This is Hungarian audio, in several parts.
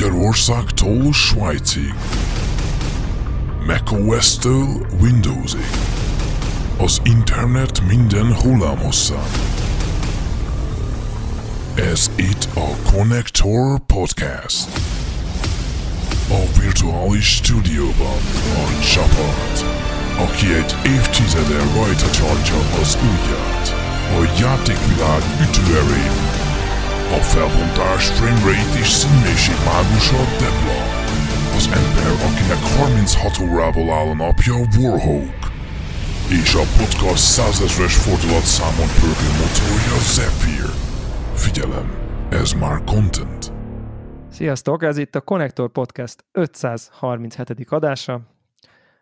Magyarországtól Svájcig, macOS-től Windowsig, az internet minden hullámosszán. Ez itt a Connector Podcast. A virtuális stúdióban a csapat, aki egy évtizede rajta tartja az ujját, a játékvilág ütőerén a felbontás, framerate és színmélység mágusa Debla. Az ember, akinek 36 órából áll a napja Warhawk. És a podcast százezres fordulatszámon pörgő motorja Zephyr. Figyelem, ez már content. Sziasztok, ez itt a Connector Podcast 537. adása,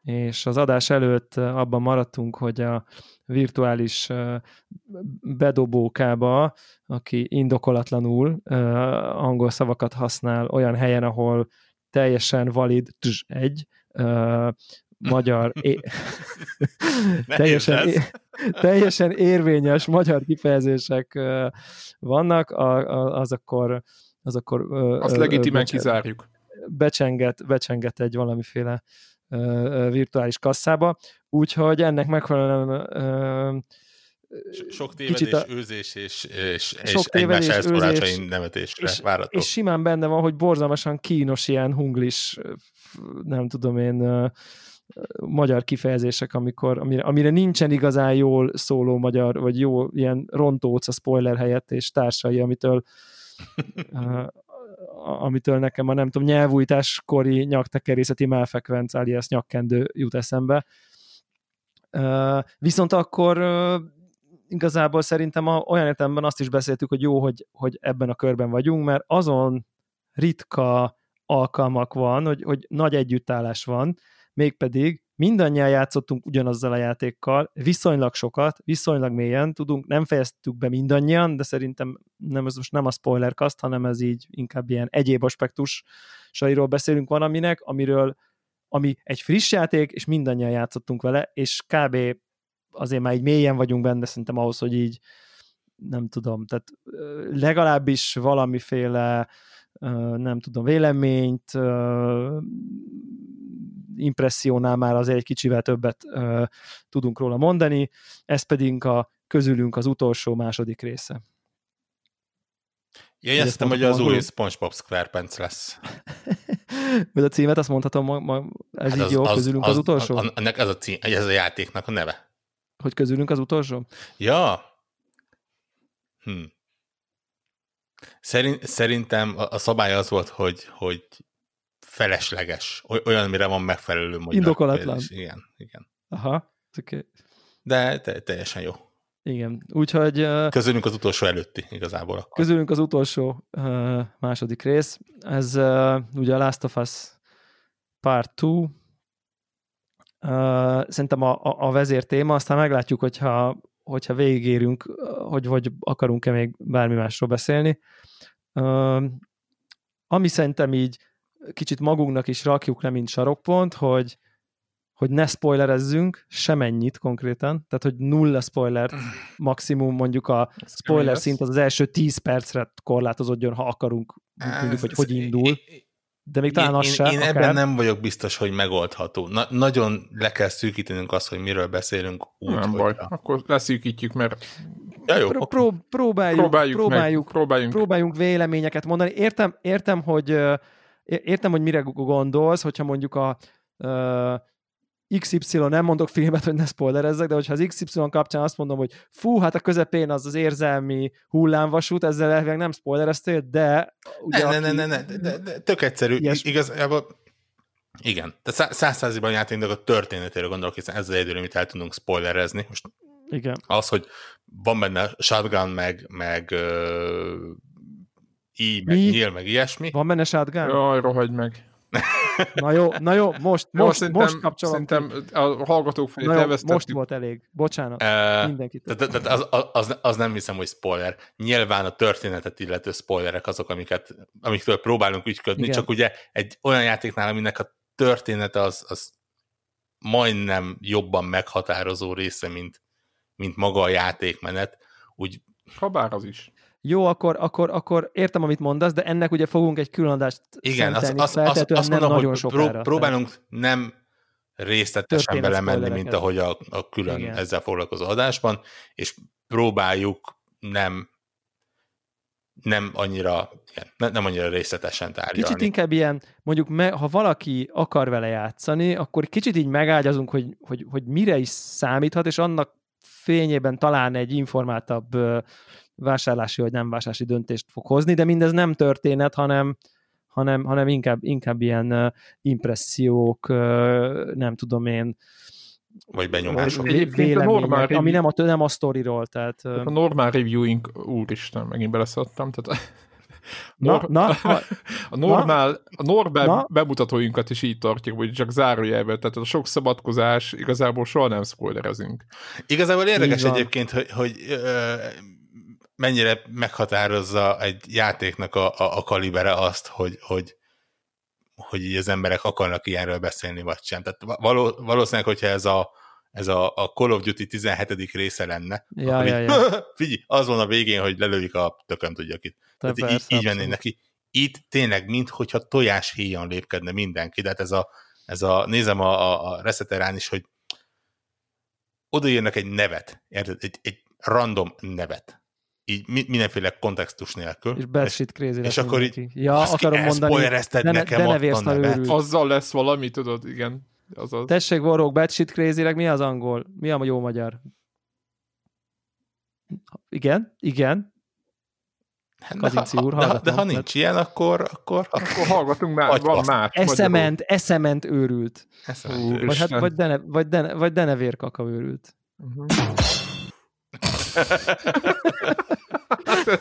és az adás előtt abban maradtunk, hogy a virtuális bedobókába, aki indokolatlanul angol szavakat használ olyan helyen, ahol teljesen valid egy magyar é... teljesen, é... teljesen érvényes magyar kifejezések vannak, az akkor az akkor azt legitimen kizárjuk. Becsenget, becsenget egy valamiféle virtuális kasszába, úgyhogy ennek megfelelően sok tévedés, kicsit a, őzés és, és, és egymás elszólásain nevetésre és, váratok. És simán benne van, hogy borzalmasan kínos ilyen hunglis, nem tudom én, magyar kifejezések, amikor, amire, amire nincsen igazán jól szóló magyar, vagy jó ilyen rontóc a spoiler helyett, és társai, amitől amitől nekem a nem tudom, nyelvújításkori nyaktekerészeti melfekvenc alias nyakkendő jut eszembe. Viszont akkor igazából szerintem a, olyan értelemben azt is beszéltük, hogy jó, hogy, hogy ebben a körben vagyunk, mert azon ritka alkalmak van, hogy, hogy nagy együttállás van, mégpedig mindannyian játszottunk ugyanazzal a játékkal, viszonylag sokat, viszonylag mélyen, tudunk, nem fejeztük be mindannyian, de szerintem nem, ez most nem a spoilercast, hanem ez így inkább ilyen egyéb aspektusairól beszélünk van, aminek, amiről ami egy friss játék, és mindannyian játszottunk vele, és kb. Azért már így mélyen vagyunk benne, szerintem ahhoz, hogy így nem tudom, tehát legalábbis valamiféle nem tudom, véleményt, impressziónál már azért egy kicsivel többet tudunk róla mondani, ez pedig a közülünk az utolsó második része. Ja, én azt hiszem, hogy az új SpongeBob SquarePants lesz. Vagy a címet azt mondhatom, ma, ma ez hát így az, jó, az, közülünk az, az utolsó? Az, ennek ez a, cím, ez a játéknak a neve. Hogy közülünk az utolsó? Ja. Hm. Szerint, szerintem a szabály az volt, hogy, hogy felesleges, olyan, mire van megfelelő magyar. Indokolatlan. Igen, igen. Aha, okay. De te, teljesen jó. Igen, úgyhogy... Közülünk az utolsó előtti igazából. Akkor. Közülünk az utolsó második rész. Ez ugye a Last of Us Part 2. Szerintem a, a, a vezér téma, aztán meglátjuk, hogyha, hogyha végigérünk, hogy, hogy akarunk-e még bármi másról beszélni. Ami szerintem így kicsit magunknak is rakjuk le, mint sarokpont, hogy, hogy ne spoilerezzünk semennyit konkrétan, tehát hogy nulla spoiler maximum mondjuk a spoiler szint az az első 10 percre korlátozódjon, ha akarunk, tudjuk, hogy hogy indul. De még talán az én, se, én akár... ebben nem vagyok biztos, hogy megoldható. Na, nagyon le kell szűkítenünk azt, hogy miről beszélünk úgy, Nem baj, a... akkor leszűkítjük, mert ja, jó, pró- pró- próbáljuk, próbáljuk, próbáljuk, meg, próbáljunk. próbáljunk véleményeket mondani. Értem, értem, hogy értem, hogy mire gondolsz, hogyha mondjuk a uh, XY, nem mondok filmet, hogy ne spoilerezzek, de hogyha az XY kapcsán azt mondom, hogy fú, hát a közepén az az érzelmi hullámvasút, ezzel elvileg nem spoilereztél, de... Ugye, ne, ne, ne, ne, ne, de, de, tök egyszerű. Ilyes... Igazából igen, de százszáziban játéknak a történetéről gondolok, hiszen ezzel egyedül, amit el tudunk spoilerezni. Most igen. Az, hogy van benne shotgun, meg, meg így, meg nyíl, meg ilyesmi. Van benne shotgun? Jaj, rohagy meg. Na jó, na jó, most, jó, most, szerintem, most kapcsolom. Szerintem a hallgatók felé elvesztettük. Most volt elég. Bocsánat. Uh, mindenkit. Tehát az, az, az, nem hiszem, hogy spoiler. Nyilván a történetet illető spoilerek azok, amiket, amiktől próbálunk ügyködni, Igen. csak ugye egy olyan játéknál, aminek a története az, az majdnem jobban meghatározó része, mint, mint maga a játékmenet, úgy... Ha bár az is. Jó, akkor, akkor, akkor értem, amit mondasz, de ennek ugye fogunk egy külön adást Igen, az, az, az, azt mondom, nem hogy sokára, próbálunk tehát. nem részletesen belemenni, mint ahogy a, a külön Igen. ezzel foglalkozó adásban, és próbáljuk nem nem annyira, igen, nem annyira részletesen tárgyalni. Kicsit inkább ilyen, mondjuk me, ha valaki akar vele játszani, akkor kicsit így megágyazunk, hogy, hogy, hogy mire is számíthat, és annak fényében talán egy informáltabb vásárlási vagy nem vásárlási döntést fog hozni, de mindez nem történet, hanem, hanem, hanem inkább, inkább ilyen impressziók, nem tudom én, vagy benyomások. Vélemények, ami nem a, nem a sztoriról. Tehát, a normál reviewing, úristen, megint beleszadtam, tehát Na, na, a normál, a normál na. bemutatóinkat is így tartjuk, hogy csak zárójelben, tehát a sok szabadkozás, igazából soha nem spoilerezünk. Igazából érdekes egyébként, hogy, hogy mennyire meghatározza egy játéknak a, a, a kalibere azt, hogy, hogy, hogy így az emberek akarnak ilyenről beszélni, vagy sem. Tehát való, valószínűleg, hogyha ez a, ez a, a Call of Duty 17. része lenne, ja, akkor ja, így, ja. figyelj, az van a végén, hogy lelőjük a tököm tudja kit. Tehát persze, így, így vennének neki. Itt tényleg, minthogyha tojás híjon lépkedne mindenki, de hát ez a, ez a nézem a, a, a reszeterán is, hogy odaírnak egy nevet, érted? Egy, egy random nevet így mindenféle kontextus nélkül. És bad shit crazy És akkor így, ja, akarom mondani, de, nekem de ne a nevet. Azzal lesz valami, tudod, igen. Azaz. Tessék, Warhawk, bad shit crazy mi az angol? Mi a jó magyar? Igen, igen. Kazinci úr, de, de, ha nincs ilyen, akkor... Akkor, akkor hallgatunk már, van más. Eszement, eszement őrült. Eszement őrült. Vagy, hát, vagy, dene, vagy, dene, vagy denevérkaka őrült. Uh-huh. hát ez,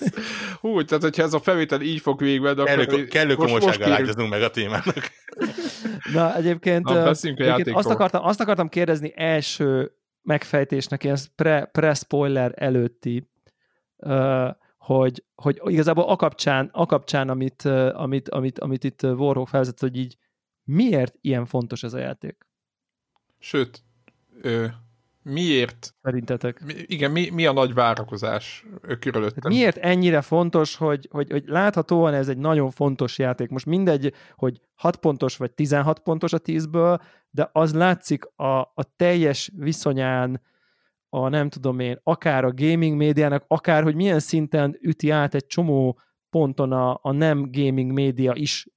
hú, tehát hogyha ez a felvétel így fog végbe, de kellő, akkor... Kellő komolysággal ágyazunk meg a témának. Na, egyébként, Na, egyébként azt, akartam, azt akartam kérdezni első megfejtésnek, ilyen pre, pre-spoiler előtti, hogy, hogy igazából a kapcsán, a kapcsán amit, amit, amit, amit itt Warhawk felvezett, hogy így miért ilyen fontos ez a játék? Sőt, ö, miért? Szerintetek? Mi, igen, mi, mi a nagy várakozás körülöttem? Miért ennyire fontos, hogy, hogy, hogy láthatóan ez egy nagyon fontos játék. Most mindegy, hogy 6 pontos vagy 16 pontos a 10-ből, de az látszik a, a teljes viszonyán a nem tudom én, akár a gaming médiának, akár hogy milyen szinten üti át egy csomó ponton a, a nem gaming média is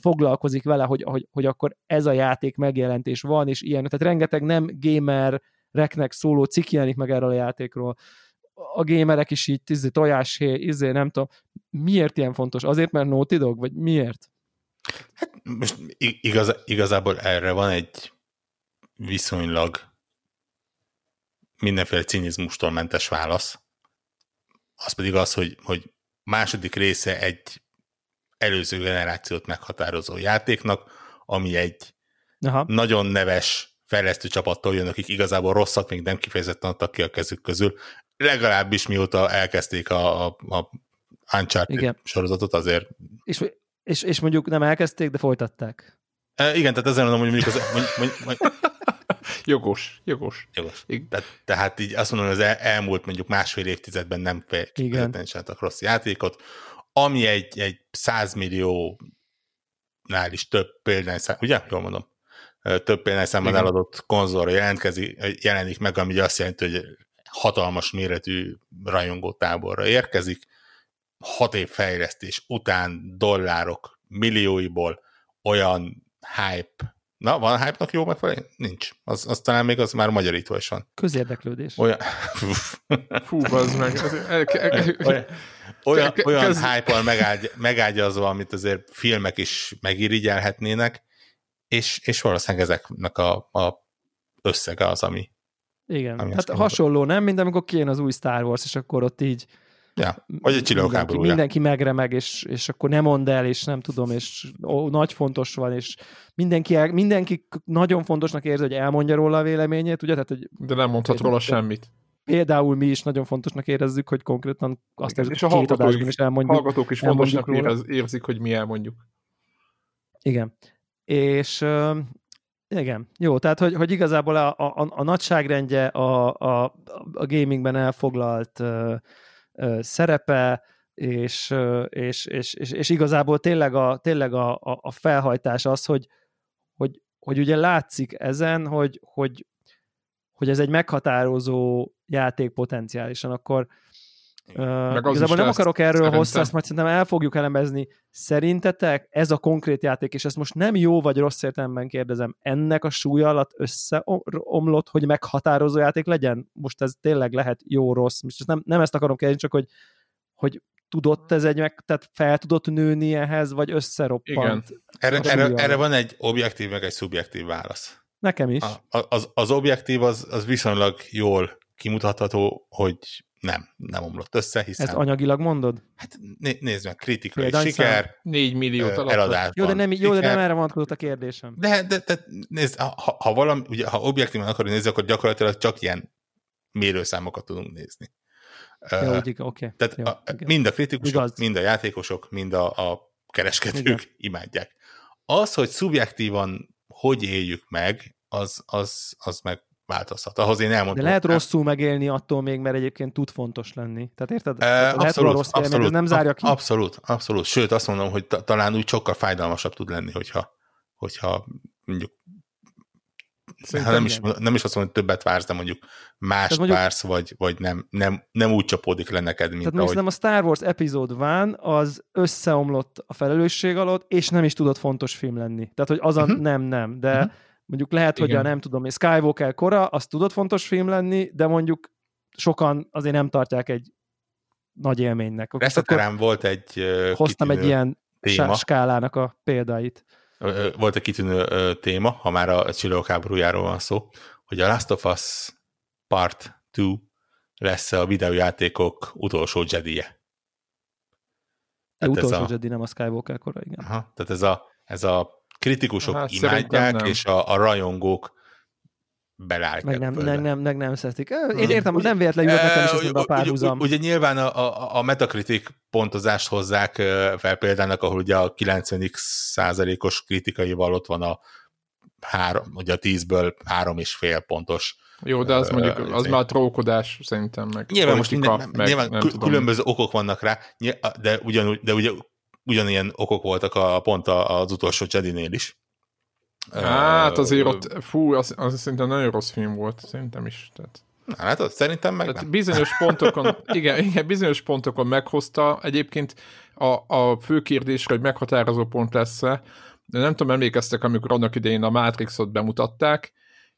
foglalkozik vele, hogy, hogy, hogy akkor ez a játék megjelentés van, és ilyen, tehát rengeteg nem gamer reknek szóló cikk jelenik meg erről a játékról. A gémerek is így tízi tojáshé, izé, nem tudom. Miért ilyen fontos? Azért, mert Naughty Dog? Vagy miért? Hát most igaz, igazából erre van egy viszonylag mindenféle cinizmustól mentes válasz. Az pedig az, hogy, hogy második része egy előző generációt meghatározó játéknak, ami egy Aha. nagyon neves fejlesztő csapattól jön, akik igazából rosszat még nem kifejezetten adtak ki a kezük közül, legalábbis mióta elkezdték a, a, a Uncharted igen. sorozatot azért. És, és, és mondjuk nem elkezdték, de folytatták. E, igen, tehát ezen mondom, hogy mondjuk az... Mondjuk, mondjuk, mondjuk, jogos, jogos. Jogos. Tehát, tehát így azt mondom, hogy az el, elmúlt mondjuk másfél évtizedben nem kifejezetten csináltak rossz játékot, ami egy, egy százmilliónál is több példányszám, ugye? Jól mondom? Több példányszámban eladott konzolra jelentkezik, jelenik meg, ami azt jelenti, hogy hatalmas méretű rajongó táborra érkezik, hat év fejlesztés után dollárok millióiból olyan hype, na, van hype-nak jó megfelelő? Nincs. Az, az talán még az már magyarítva is van. Közérdeklődés. Olyan, Fú, az meg. olyan, olyan, olyan hype-al megágy, megágyazva, amit azért filmek is megirigyelhetnének, és, és valószínűleg ezeknek a, a összege az, ami... Igen, ami hát hasonló, nem? Mint amikor kijön az új Star Wars, és akkor ott így Ja, vagy egy mindenki, mindenki megremeg, és, és akkor nem mond el, és nem tudom, és ó, nagy fontos van, és mindenki, el, mindenki nagyon fontosnak érzi, hogy elmondja róla a véleményét, ugye? Tehát, hogy De nem mondhat róla semmit. Például mi is nagyon fontosnak érezzük, hogy konkrétan azt érezzük, hogy két adásban is elmondjuk. hallgatók is fontosnak érez, érzik, hogy mi elmondjuk. Igen. És igen, jó, tehát hogy, hogy igazából a, a, a nagyságrendje, a, a, a gamingben elfoglalt ö, ö, szerepe, és, és, és, és, és igazából tényleg, a, tényleg a, a, a felhajtás az, hogy, hogy, hogy ugye látszik ezen, hogy, hogy, hogy ez egy meghatározó játék potenciálisan, akkor Uh, igazából nem akarok erről szerintem. hosszú, ezt majd szerintem el fogjuk elemezni. Szerintetek ez a konkrét játék, és ezt most nem jó vagy rossz értelemben kérdezem, ennek a súlya alatt összeomlott, hogy meghatározó játék legyen? Most ez tényleg lehet jó-rossz. Most nem, nem ezt akarom kérdezni, csak hogy, hogy tudott ez egy, meg, tehát fel tudott nőni ehhez, vagy összeroppant? Igen. Erre, erre, erre van egy objektív, meg egy szubjektív válasz. Nekem is. A, az, az objektív az, az viszonylag jól kimutatható, hogy nem, nem omlott össze, hiszen... Ezt anyagilag mondod? Hát né, nézd meg, kritikai Példány siker, 4 millió eladásban. Jó, de nem, jó, de nem erre vonatkozott a kérdésem. De, de, de nézd, ha, ha, valami, ugye, ha objektívan akarod nézni, akkor gyakorlatilag csak ilyen mérőszámokat tudunk nézni. Jó, uh, oké. Okay. Tehát jó, a, mind a kritikusok, Igaz. mind a játékosok, mind a, a kereskedők igen. imádják. Az, hogy szubjektívan hogy éljük meg, az, az, az meg változhat. Ahhoz én elmondom. De lehet rosszul megélni attól még, mert egyébként tud fontos lenni. Tehát érted? E, lehet abszolút, rossz abszolút, nem zárja ki. Abszolút, abszolút. Sőt, azt mondom, hogy ta, talán úgy sokkal fájdalmasabb tud lenni, hogyha, hogyha mondjuk hát nem, is, nem is azt mondom, hogy többet vársz, de mondjuk más mondjuk, vársz, vagy, vagy nem, nem, nem úgy csapódik le neked, mint Tehát ahogy... a Star Wars Episode van az összeomlott a felelősség alatt, és nem is tudott fontos film lenni. Tehát, hogy az a uh-huh. nem, nem, de uh-huh Mondjuk lehet, Igen. hogy a nem tudom, Skywalker kora, az tudott fontos film lenni, de mondjuk sokan azért nem tartják egy nagy élménynek. Reszeterem volt egy Hoztam egy ilyen téma. skálának a példáit. Volt egy kitűnő téma, ha már a csillagok háborújáról van szó, hogy a Last of Us Part 2 lesz a videójátékok utolsó Jedi-je. utolsó a... Jedi, nem a Skywalker kora, igen. Aha, tehát ez a, ez a kritikusok hát, imádják, és a, a rajongók belállják. Meg nem, meg nem, meg nem szeretik. Én értem, hogy nem véletlenül jött nekem is eszembe a párhuzam. Ugye, ugye nyilván a, a, a Metacritic pontozást hozzák fel példának, ahol ugye a 90 százalékos kritikaival ott van a három, ugye a tízből három és fél pontos jó, de az mondjuk, az izé. már trókodás szerintem meg. Nyilván most minden, meg, nyilván nem különböző tudom. okok vannak rá, de, ugyanúgy, de ugye ugyanilyen okok voltak a, pont az utolsó Jedi-nél is. Hát azért ott, fú, az, az szerintem nagyon rossz film volt, szerintem is. Tehát. Na, hát az szerintem meg nem. Bizonyos pontokon, igen, igen, bizonyos pontokon meghozta. Egyébként a, a fő kérdésre, hogy meghatározó pont lesz-e, de nem tudom, emlékeztek, amikor annak idején a Matrixot bemutatták,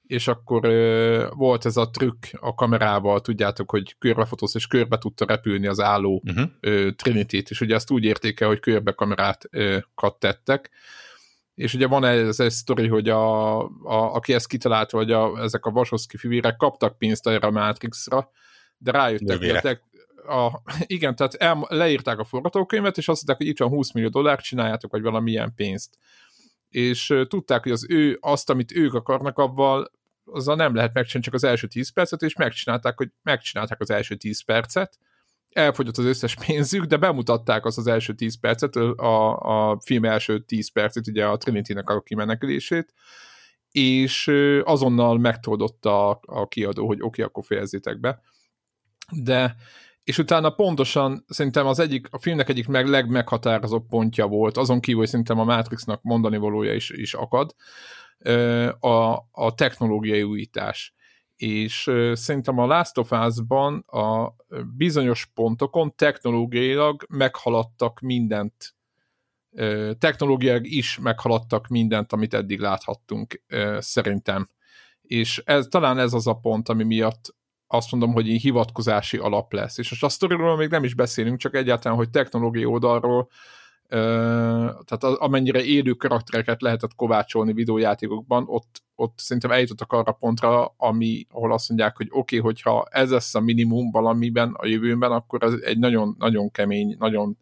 és akkor ö, volt ez a trükk a kamerával, tudjátok, hogy körbefotóz, és körbe tudta repülni az álló uh-huh. ö, Trinity-t, és ugye ezt úgy értéke, hogy körbe kamerát ö, tettek, és ugye van ez egy sztori, hogy a, a, aki ezt kitalálta, hogy a, ezek a Vasoszki fivérek kaptak pénzt erre a Matrixra, de rájöttek, hogy a, igen, tehát el, leírták a forgatókönyvet, és azt mondták, hogy itt van 20 millió dollár, csináljátok, vagy valamilyen pénzt. És tudták, hogy az ő, azt, amit ők akarnak, avval azzal nem lehet megcsinálni csak az első 10 percet, és megcsinálták, hogy megcsinálták az első 10 percet, elfogyott az összes pénzük, de bemutatták azt az első 10 percet, a, a film első 10 percet, ugye a Trinity-nek a kimenekülését, és azonnal megtoldott a, a kiadó, hogy oké, okay, akkor fejezzétek be. De és utána pontosan szerintem az egyik, a filmnek egyik meg legmeghatározóbb pontja volt, azon kívül, hogy szerintem a Matrixnak mondani valója is, is akad, a, a technológiai újítás. És szerintem a Last of Us-ban a bizonyos pontokon technológiailag meghaladtak mindent, technológiailag is meghaladtak mindent, amit eddig láthattunk, szerintem. És ez, talán ez az a pont, ami miatt azt mondom, hogy így hivatkozási alap lesz. És most a sztoriról még nem is beszélünk, csak egyáltalán, hogy technológiai oldalról, tehát amennyire élő karaktereket lehetett kovácsolni videójátékokban, ott, ott szerintem eljutottak arra pontra, ami, ahol azt mondják, hogy oké, okay, hogyha ez lesz a minimum valamiben a jövőben, akkor ez egy nagyon, nagyon kemény, nagyon,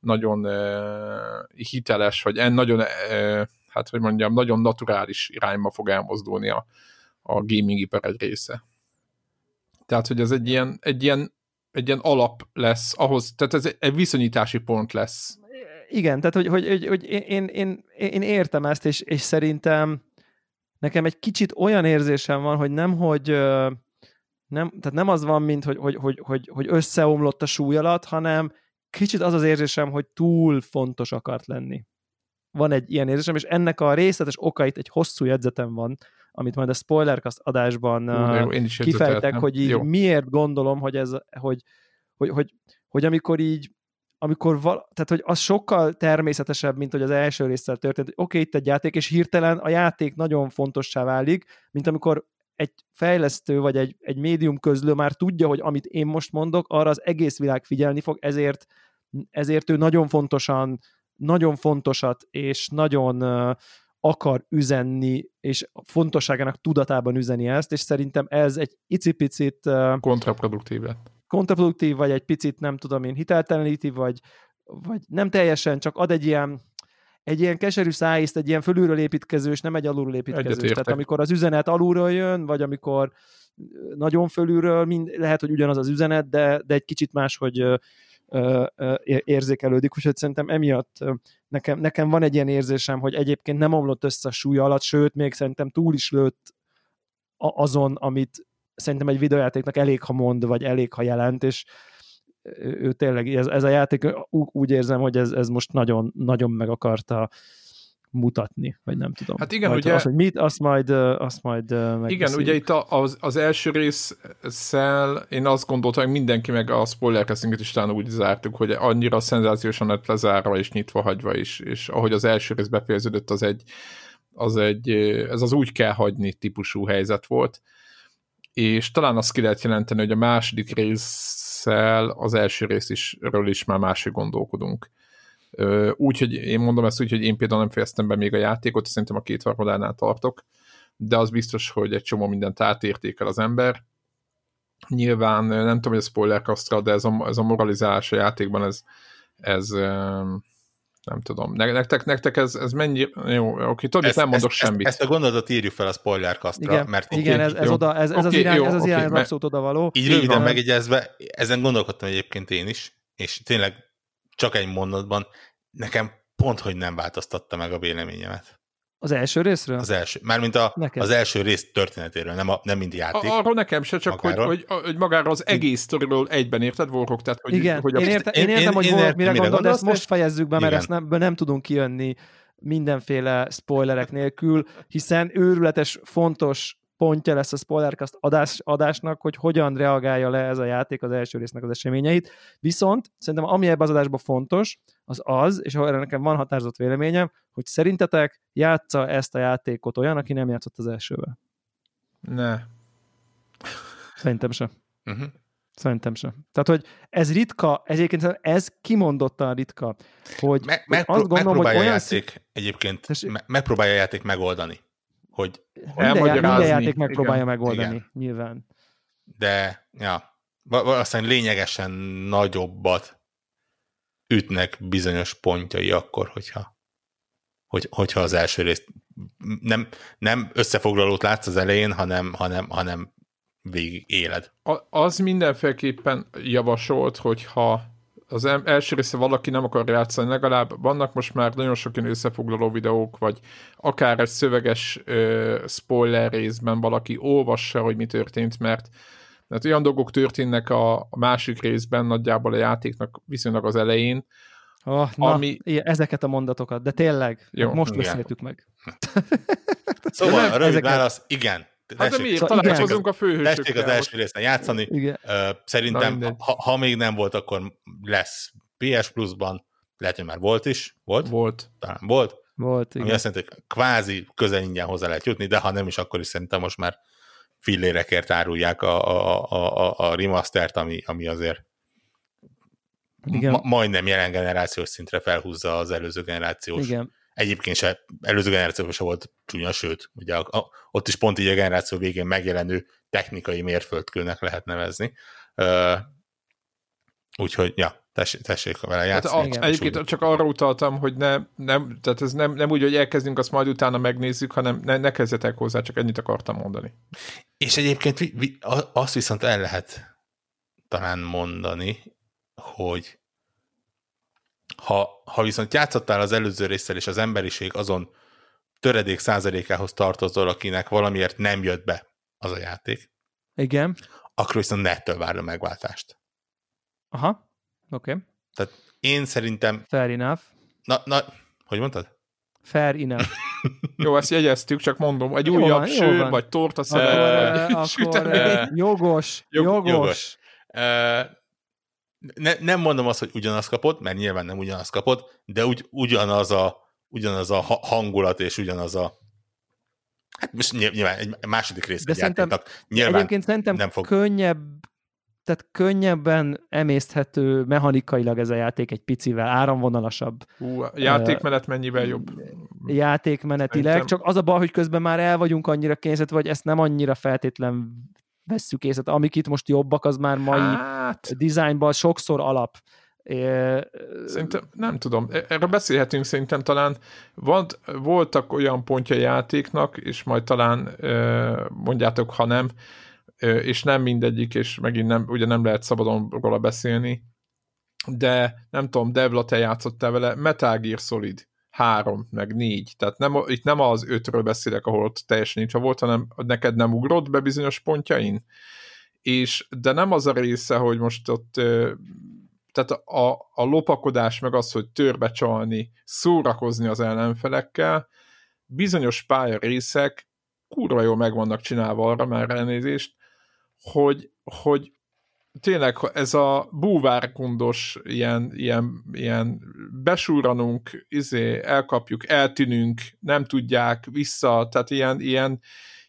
nagyon uh, hiteles, vagy en nagyon, uh, hát hogy mondjam, nagyon naturális irányba fog elmozdulni a, a gaming ipar egy része. Tehát, hogy ez egy ilyen, egy ilyen, egy ilyen alap lesz ahhoz, tehát ez egy viszonyítási pont lesz. Igen, tehát hogy, hogy, hogy, hogy én, én, én értem ezt, és, és szerintem nekem egy kicsit olyan érzésem van, hogy nem, hogy nem, tehát nem az van, mint hogy, hogy, hogy, hogy, hogy összeomlott a súly alatt, hanem kicsit az az érzésem, hogy túl fontos akart lenni. Van egy ilyen érzésem, és ennek a részletes okait egy hosszú jegyzetem van, amit majd a Spoilercast adásban Jó, én is kifejtek, hogy így Jó. miért gondolom, hogy ez, hogy, hogy, hogy, hogy amikor így amikor val- tehát, hogy az sokkal természetesebb, mint hogy az első résszel történt, oké, okay, itt egy játék, és hirtelen a játék nagyon fontossá válik, mint amikor egy fejlesztő vagy egy, egy médium közlő már tudja, hogy amit én most mondok, arra az egész világ figyelni fog, ezért, ezért ő nagyon fontosan, nagyon fontosat és nagyon uh, akar üzenni, és fontosságának tudatában üzeni ezt, és szerintem ez egy icipicit uh, Kontraproduktív lett. Kontraproduktív, vagy egy picit, nem tudom én, hitelteleníti, vagy, vagy nem teljesen, csak ad egy ilyen egy ilyen keserű szájízt, egy ilyen fölülről építkező, és nem egy alulról építkező. Tehát amikor az üzenet alulról jön, vagy amikor nagyon fölülről, mind, lehet, hogy ugyanaz az üzenet, de, de egy kicsit máshogy ö, ö, ö, érzékelődik, úgyhogy szerintem emiatt nekem, nekem van egy ilyen érzésem, hogy egyébként nem omlott össze a súly alatt, sőt, még szerintem túl is lőtt azon, amit szerintem egy videójátéknak elég, ha mond, vagy elég, ha jelent, és ő, tényleg, ez, ez a játék úgy érzem, hogy ez, ez most nagyon, nagyon meg akarta mutatni, vagy nem tudom. Hát igen, majd, ugye- Az, hogy mit, azt majd, azt majd Igen, ugye itt az, az első résszel én azt gondoltam, hogy mindenki meg a spoilercastinget is talán úgy zártuk, hogy annyira szenzációsan lett lezárva és nyitva hagyva is, és ahogy az első rész befejeződött, az egy, az egy, ez az úgy kell hagyni típusú helyzet volt, és talán azt ki lehet jelenteni, hogy a második résszel az első rész is, ről is már máshogy gondolkodunk. Ö, Úgy, hogy én mondom ezt úgy, hogy én például nem fejeztem be még a játékot, szerintem a két harmadánál tartok, de az biztos, hogy egy csomó mindent átértékel az ember. Nyilván nem tudom, hogy a spoilerkasztra, de ez a, ez a moralizálás a játékban, ez, ez nem tudom. Ne- Nektek, nektek ez, ez mennyi... Jó, oké, tudod, Ezt, nem mondok ezt, semmit. Ezt, ezt a gondolatot írjuk fel a spoilerkastra, igen, mert igen így, ez, ez, jó. oda, ez, ez, az Oké, irány, jó, ez az oké, irány az mert- abszolút oda való. így röviden van. megegyezve, ezen gondolkodtam egyébként én is, és tényleg csak egy mondatban, nekem pont, hogy nem változtatta meg a véleményemet. Az első részről? Az első, mármint a, Neked? az első rész történetéről, nem, a, nem mint játék. A, arról nekem se, csak hogy, Magáról. hogy, hogy magára az egész sztoriról egyben érted, Warhawk? Tehát, hogy, Igen, hogy a, én, érte, én- én, értem, én- hogy én értem, mire mire gondol, de ezt most fejezzük be, mert Igen. ezt nem, nem tudunk kijönni mindenféle spoilerek nélkül, hiszen őrületes, fontos pontja lesz a Spoilercast adás, adásnak, hogy hogyan reagálja le ez a játék az első résznek az eseményeit. Viszont szerintem ami ebben az adásban fontos, az az, és erre nekem van határozott véleményem, hogy szerintetek játsza ezt a játékot olyan, aki nem játszott az elsővel. ne. Szerintem sem. Uh-huh. Szerintem sem. Tehát, hogy ez ritka, egyébként ez kimondottan ritka, hogy Me- hogy megpró- azt gondolom, hogy megpróbálja a olyan játék egyébként, Tessék? me- megpróbálja a játék megoldani, hogy Minden, elmagyarázni, minden játék megpróbálja igen, megoldani, igen. nyilván. de ja, valószínűleg lényegesen nagyobbat ütnek bizonyos pontjai akkor, hogyha, hogy, hogyha az első részt nem, nem összefoglalót látsz az elején, hanem, hanem, hanem végig éled. A- az mindenféleképpen javasolt, hogyha az első része valaki nem akar játszani, legalább vannak most már nagyon sok ilyen összefoglaló videók, vagy akár egy szöveges ö, spoiler részben valaki olvassa, hogy mi történt, mert, mert olyan dolgok történnek a, a másik részben nagyjából a játéknak viszonylag az elején, Oh, na, Ami- ilyen, ezeket a mondatokat, de tényleg, Jó, most igen. beszéltük meg. Szóval a rövid ezeket- válasz, igen. Hát de miért? Szóval igen. Találkozunk a Tessék az főhősökkel. első részen játszani. Igen. Na Szerintem, mindegy. ha, ha még nem volt, akkor lesz PS Plus-ban, lehet, hogy már volt is, volt? Volt. Talán volt. Volt, Ami igen. azt jelenti, hogy kvázi közel ingyen hozzá lehet jutni, de ha nem is, akkor is szerintem most már fillérekért árulják a, a, a, a, a remastert, ami, ami azért Igen. ma, majdnem jelen generációs szintre felhúzza az előző generációs. Igen. Egyébként se, előző generációban se volt csúnya, sőt, ugye a, a, ott is pont így a generáció végén megjelenő technikai mérföldkőnek lehet nevezni. Uh, úgyhogy, ja, tessék, tessék vele Hát játszani. a, igen. egyébként csak arra utaltam, hogy ne, nem, tehát ez nem, nem úgy, hogy elkezdünk, azt majd utána megnézzük, hanem ne, ne kezdjetek hozzá, csak ennyit akartam mondani. És egyébként vi, vi, a- azt viszont el lehet talán mondani, hogy ha, ha viszont játszottál az előző résszel, és az emberiség azon töredék százalékához tartozol, akinek valamiért nem jött be az a játék, Igen. akkor viszont nettől várd a megváltást. Aha. Oké. Okay. Tehát én szerintem... Fair enough. Na, na, hogy mondtad? Fair enough. Jó, ezt jegyeztük, csak mondom, egy jó újabb van, sör, van. vagy torta akkor, vagy sütemény. Jogos, jogos. jogos. Ne, nem mondom azt, hogy ugyanazt kapod, mert nyilván nem ugyanazt kapod, de úgy, ugyanaz, a, ugyanaz a hangulat és ugyanaz a Hát most nyilván egy második rész De szerintem, nyilván egyébként szerintem nem fog... könnyebb tehát könnyebben emészthető mechanikailag ez a játék egy picivel, áramvonalasabb. Hú, játékmenet mennyivel jobb? Játékmenetileg, Szerintem... csak az a baj, hogy közben már el vagyunk annyira kényezet, vagy ezt nem annyira feltétlen vesszük észre. Amik itt most jobbak, az már mai hát... dizájnban sokszor alap. Szerintem, nem tudom, e- erről beszélhetünk szerintem talán. Volt, voltak olyan pontja játéknak, és majd talán mondjátok, ha nem, és nem mindegyik, és megint nem, ugye nem lehet szabadon róla beszélni, de nem tudom, Devla, te játszottál vele, Metal Gear Solid 3, meg 4, tehát nem, itt nem az 5-ről beszélek, ahol ott teljesen nincs volt, hanem neked nem ugrott be bizonyos pontjain, és, de nem az a része, hogy most ott tehát a, a lopakodás, meg az, hogy törbe csalni, szórakozni az ellenfelekkel, bizonyos pálya részek kurva jól meg vannak csinálva arra, már elnézést, hogy, hogy tényleg ez a búvárkundos ilyen, ilyen, ilyen besúranunk, izé, elkapjuk, eltűnünk, nem tudják vissza, tehát ilyen, ilyen,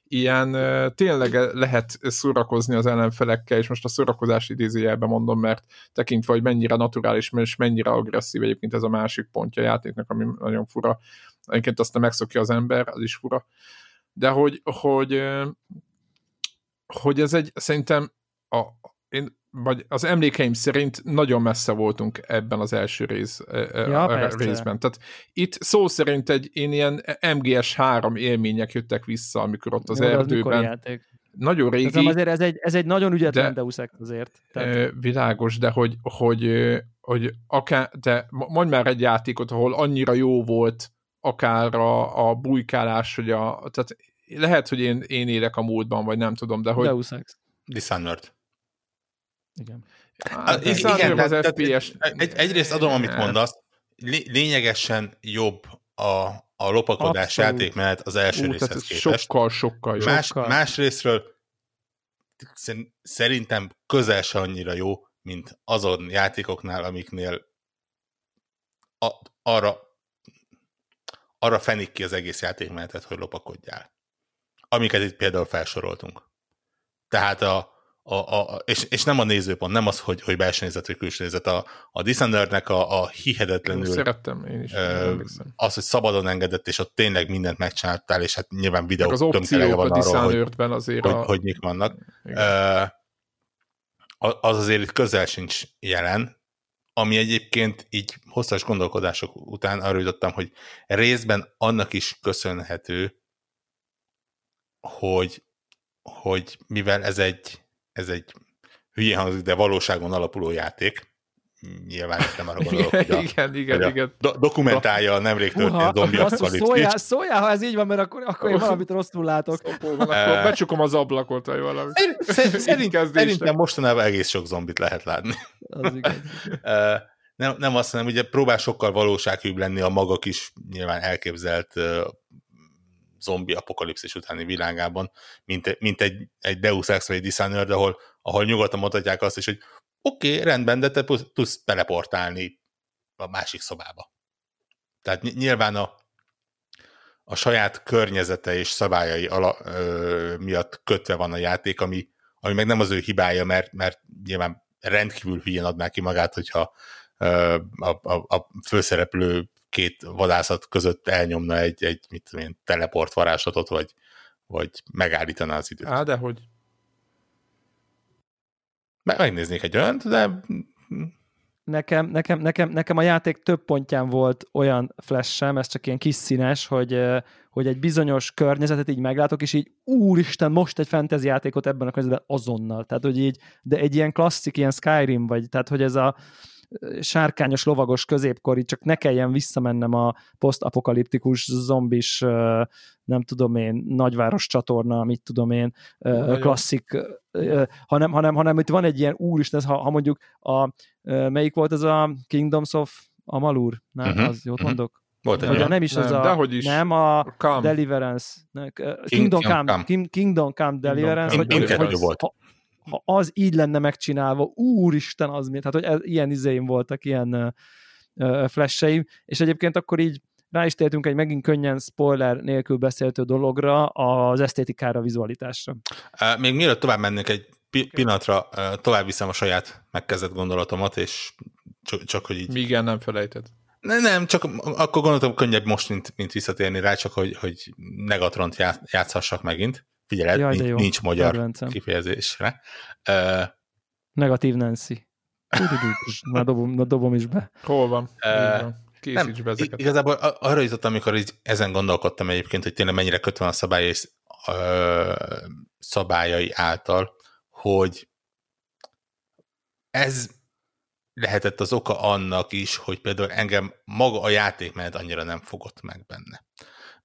ilyen tényleg lehet szórakozni az ellenfelekkel, és most a szórakozás idézőjelben mondom, mert tekintve, hogy mennyire naturális, és mennyire agresszív egyébként ez a másik pontja a játéknak, ami nagyon fura. Egyébként azt nem megszokja az ember, az is fura. De hogy, hogy hogy ez egy, szerintem a, én, vagy az emlékeim szerint nagyon messze voltunk ebben az első rész, ja, a részben. Tehát itt szó szerint egy én ilyen MGS3 élmények jöttek vissza, amikor ott az Jó, erdőben. Az nagyon régi. Ez, azért ez egy, ez egy nagyon ügyetlen de, Deus Ex azért. Tehát... Világos, de hogy, hogy, hogy akár, de mondj már egy játékot, ahol annyira jó volt akár a, a bujkálás, hogy a, tehát lehet, hogy én, én élek a múltban, vagy nem tudom, de hogy... Deus Ex. Dishonored. Igen. Hát, igen, az FPS. Egy, egyrészt adom, amit mondasz, lényegesen jobb a, a lopakodás Abszolút. játékmenet az első Ú, részhez képest. Sokkal, sokkal jobb. Más, sokkal. Másrésztről szerintem közel se annyira jó, mint azon játékoknál, amiknél a, arra arra fenik ki az egész játékmenetet, hogy lopakodjál amiket itt például felsoroltunk. Tehát a, a, a, és, és nem a nézőpont, nem az, hogy, hogy belső nézet vagy külső nézet, a, a Dishonored-nek a, a hihetetlenül... Szerettem én is. Ö, az, hogy szabadon engedett, és ott tényleg mindent megcsináltál, és hát nyilván videó az opciók van a Dishonored-ben azért hogy, a... hogy mik vannak. Ö, az azért itt közel sincs jelen, ami egyébként így hosszas gondolkodások után arra jutottam, hogy részben annak is köszönhető, hogy, hogy mivel ez egy, ez egy hülyén hangzik, de valóságon alapuló játék, nyilván nem arra gondolok, hogy a, igen, igen, hogy igen. Do- dokumentálja a nemrég történt zombi szóljál, szóljál, ha ez így van, mert akkor, akkor én valamit rosszul látok. Szóval akkor becsukom az ablakot, vagy valami. Szerint, szerintem mostanában egész sok zombit lehet látni. Az nem, nem azt, hanem ugye próbál sokkal valósághűbb lenni a maga kis nyilván elképzelt zombi apokalipszis utáni világában, mint, mint egy, egy Deus Ex vagy Dishonored, ahol, ahol nyugodtan mondhatják azt is, hogy oké, okay, rendben, de te tudsz teleportálni a másik szobába. Tehát nyilván a, a saját környezete és szabályai ala, ö, miatt kötve van a játék, ami, ami meg nem az ő hibája, mert, mert nyilván rendkívül hülyén adná ki magát, hogyha ö, a, a, a főszereplő két vadászat között elnyomna egy, egy mit tudom én, teleport varázslatot, vagy, vagy megállítaná az időt. Á, de hogy? Megnéznék egy olyant, de nekem, nekem, nekem, nekem a játék több pontján volt olyan flash ez csak ilyen kis színes, hogy, hogy egy bizonyos környezetet így meglátok, és így úristen, most egy fantasy játékot ebben a környezetben azonnal. Tehát, hogy így, de egy ilyen klasszik, ilyen Skyrim vagy, tehát, hogy ez a, sárkányos, lovagos középkori, csak ne kelljen visszamennem a posztapokaliptikus zombis, nem tudom én, nagyváros csatorna, mit tudom én, Nagyon. klasszik, hanem, hanem, hanem itt van egy ilyen, úristen, ha, ha mondjuk a, melyik volt ez a Kingdoms of Amalur? Nem, uh-huh. az jót mondok? Volt egy nem is nem, az a, is. nem a Come. Deliverance, Kingdom, Come, Come. Come, Kingdom Come Deliverance, Kingdom hogy, hogy, volt. Ha, az így lenne megcsinálva, úristen az mi, tehát hogy ez, ilyen izéim voltak, ilyen uh, flasheim, és egyébként akkor így rá is tértünk egy megint könnyen spoiler nélkül beszéltő dologra, az esztétikára, vizualitásra. Még mielőtt tovább mennék egy pillanatra, uh, tovább viszem a saját megkezdett gondolatomat, és csak, csak hogy így... Igen, nem felejted. Ne, nem, csak akkor gondoltam könnyebb most, mint, mint visszatérni rá, csak hogy, hogy Negatront játszhassak megint. Figyelj, Jaj, nincs, nincs magyar Kedvencem. kifejezésre. Uh, Negatív Nancy. Na dobom, na dobom is be. Hol van? Uh, Készíts be ezeket. Igazából arra jutottam, amikor így ezen gondolkodtam egyébként, hogy tényleg mennyire kötve a szabály és uh, szabályai által, hogy ez lehetett az oka annak is, hogy például engem maga a játékmenet annyira nem fogott meg benne.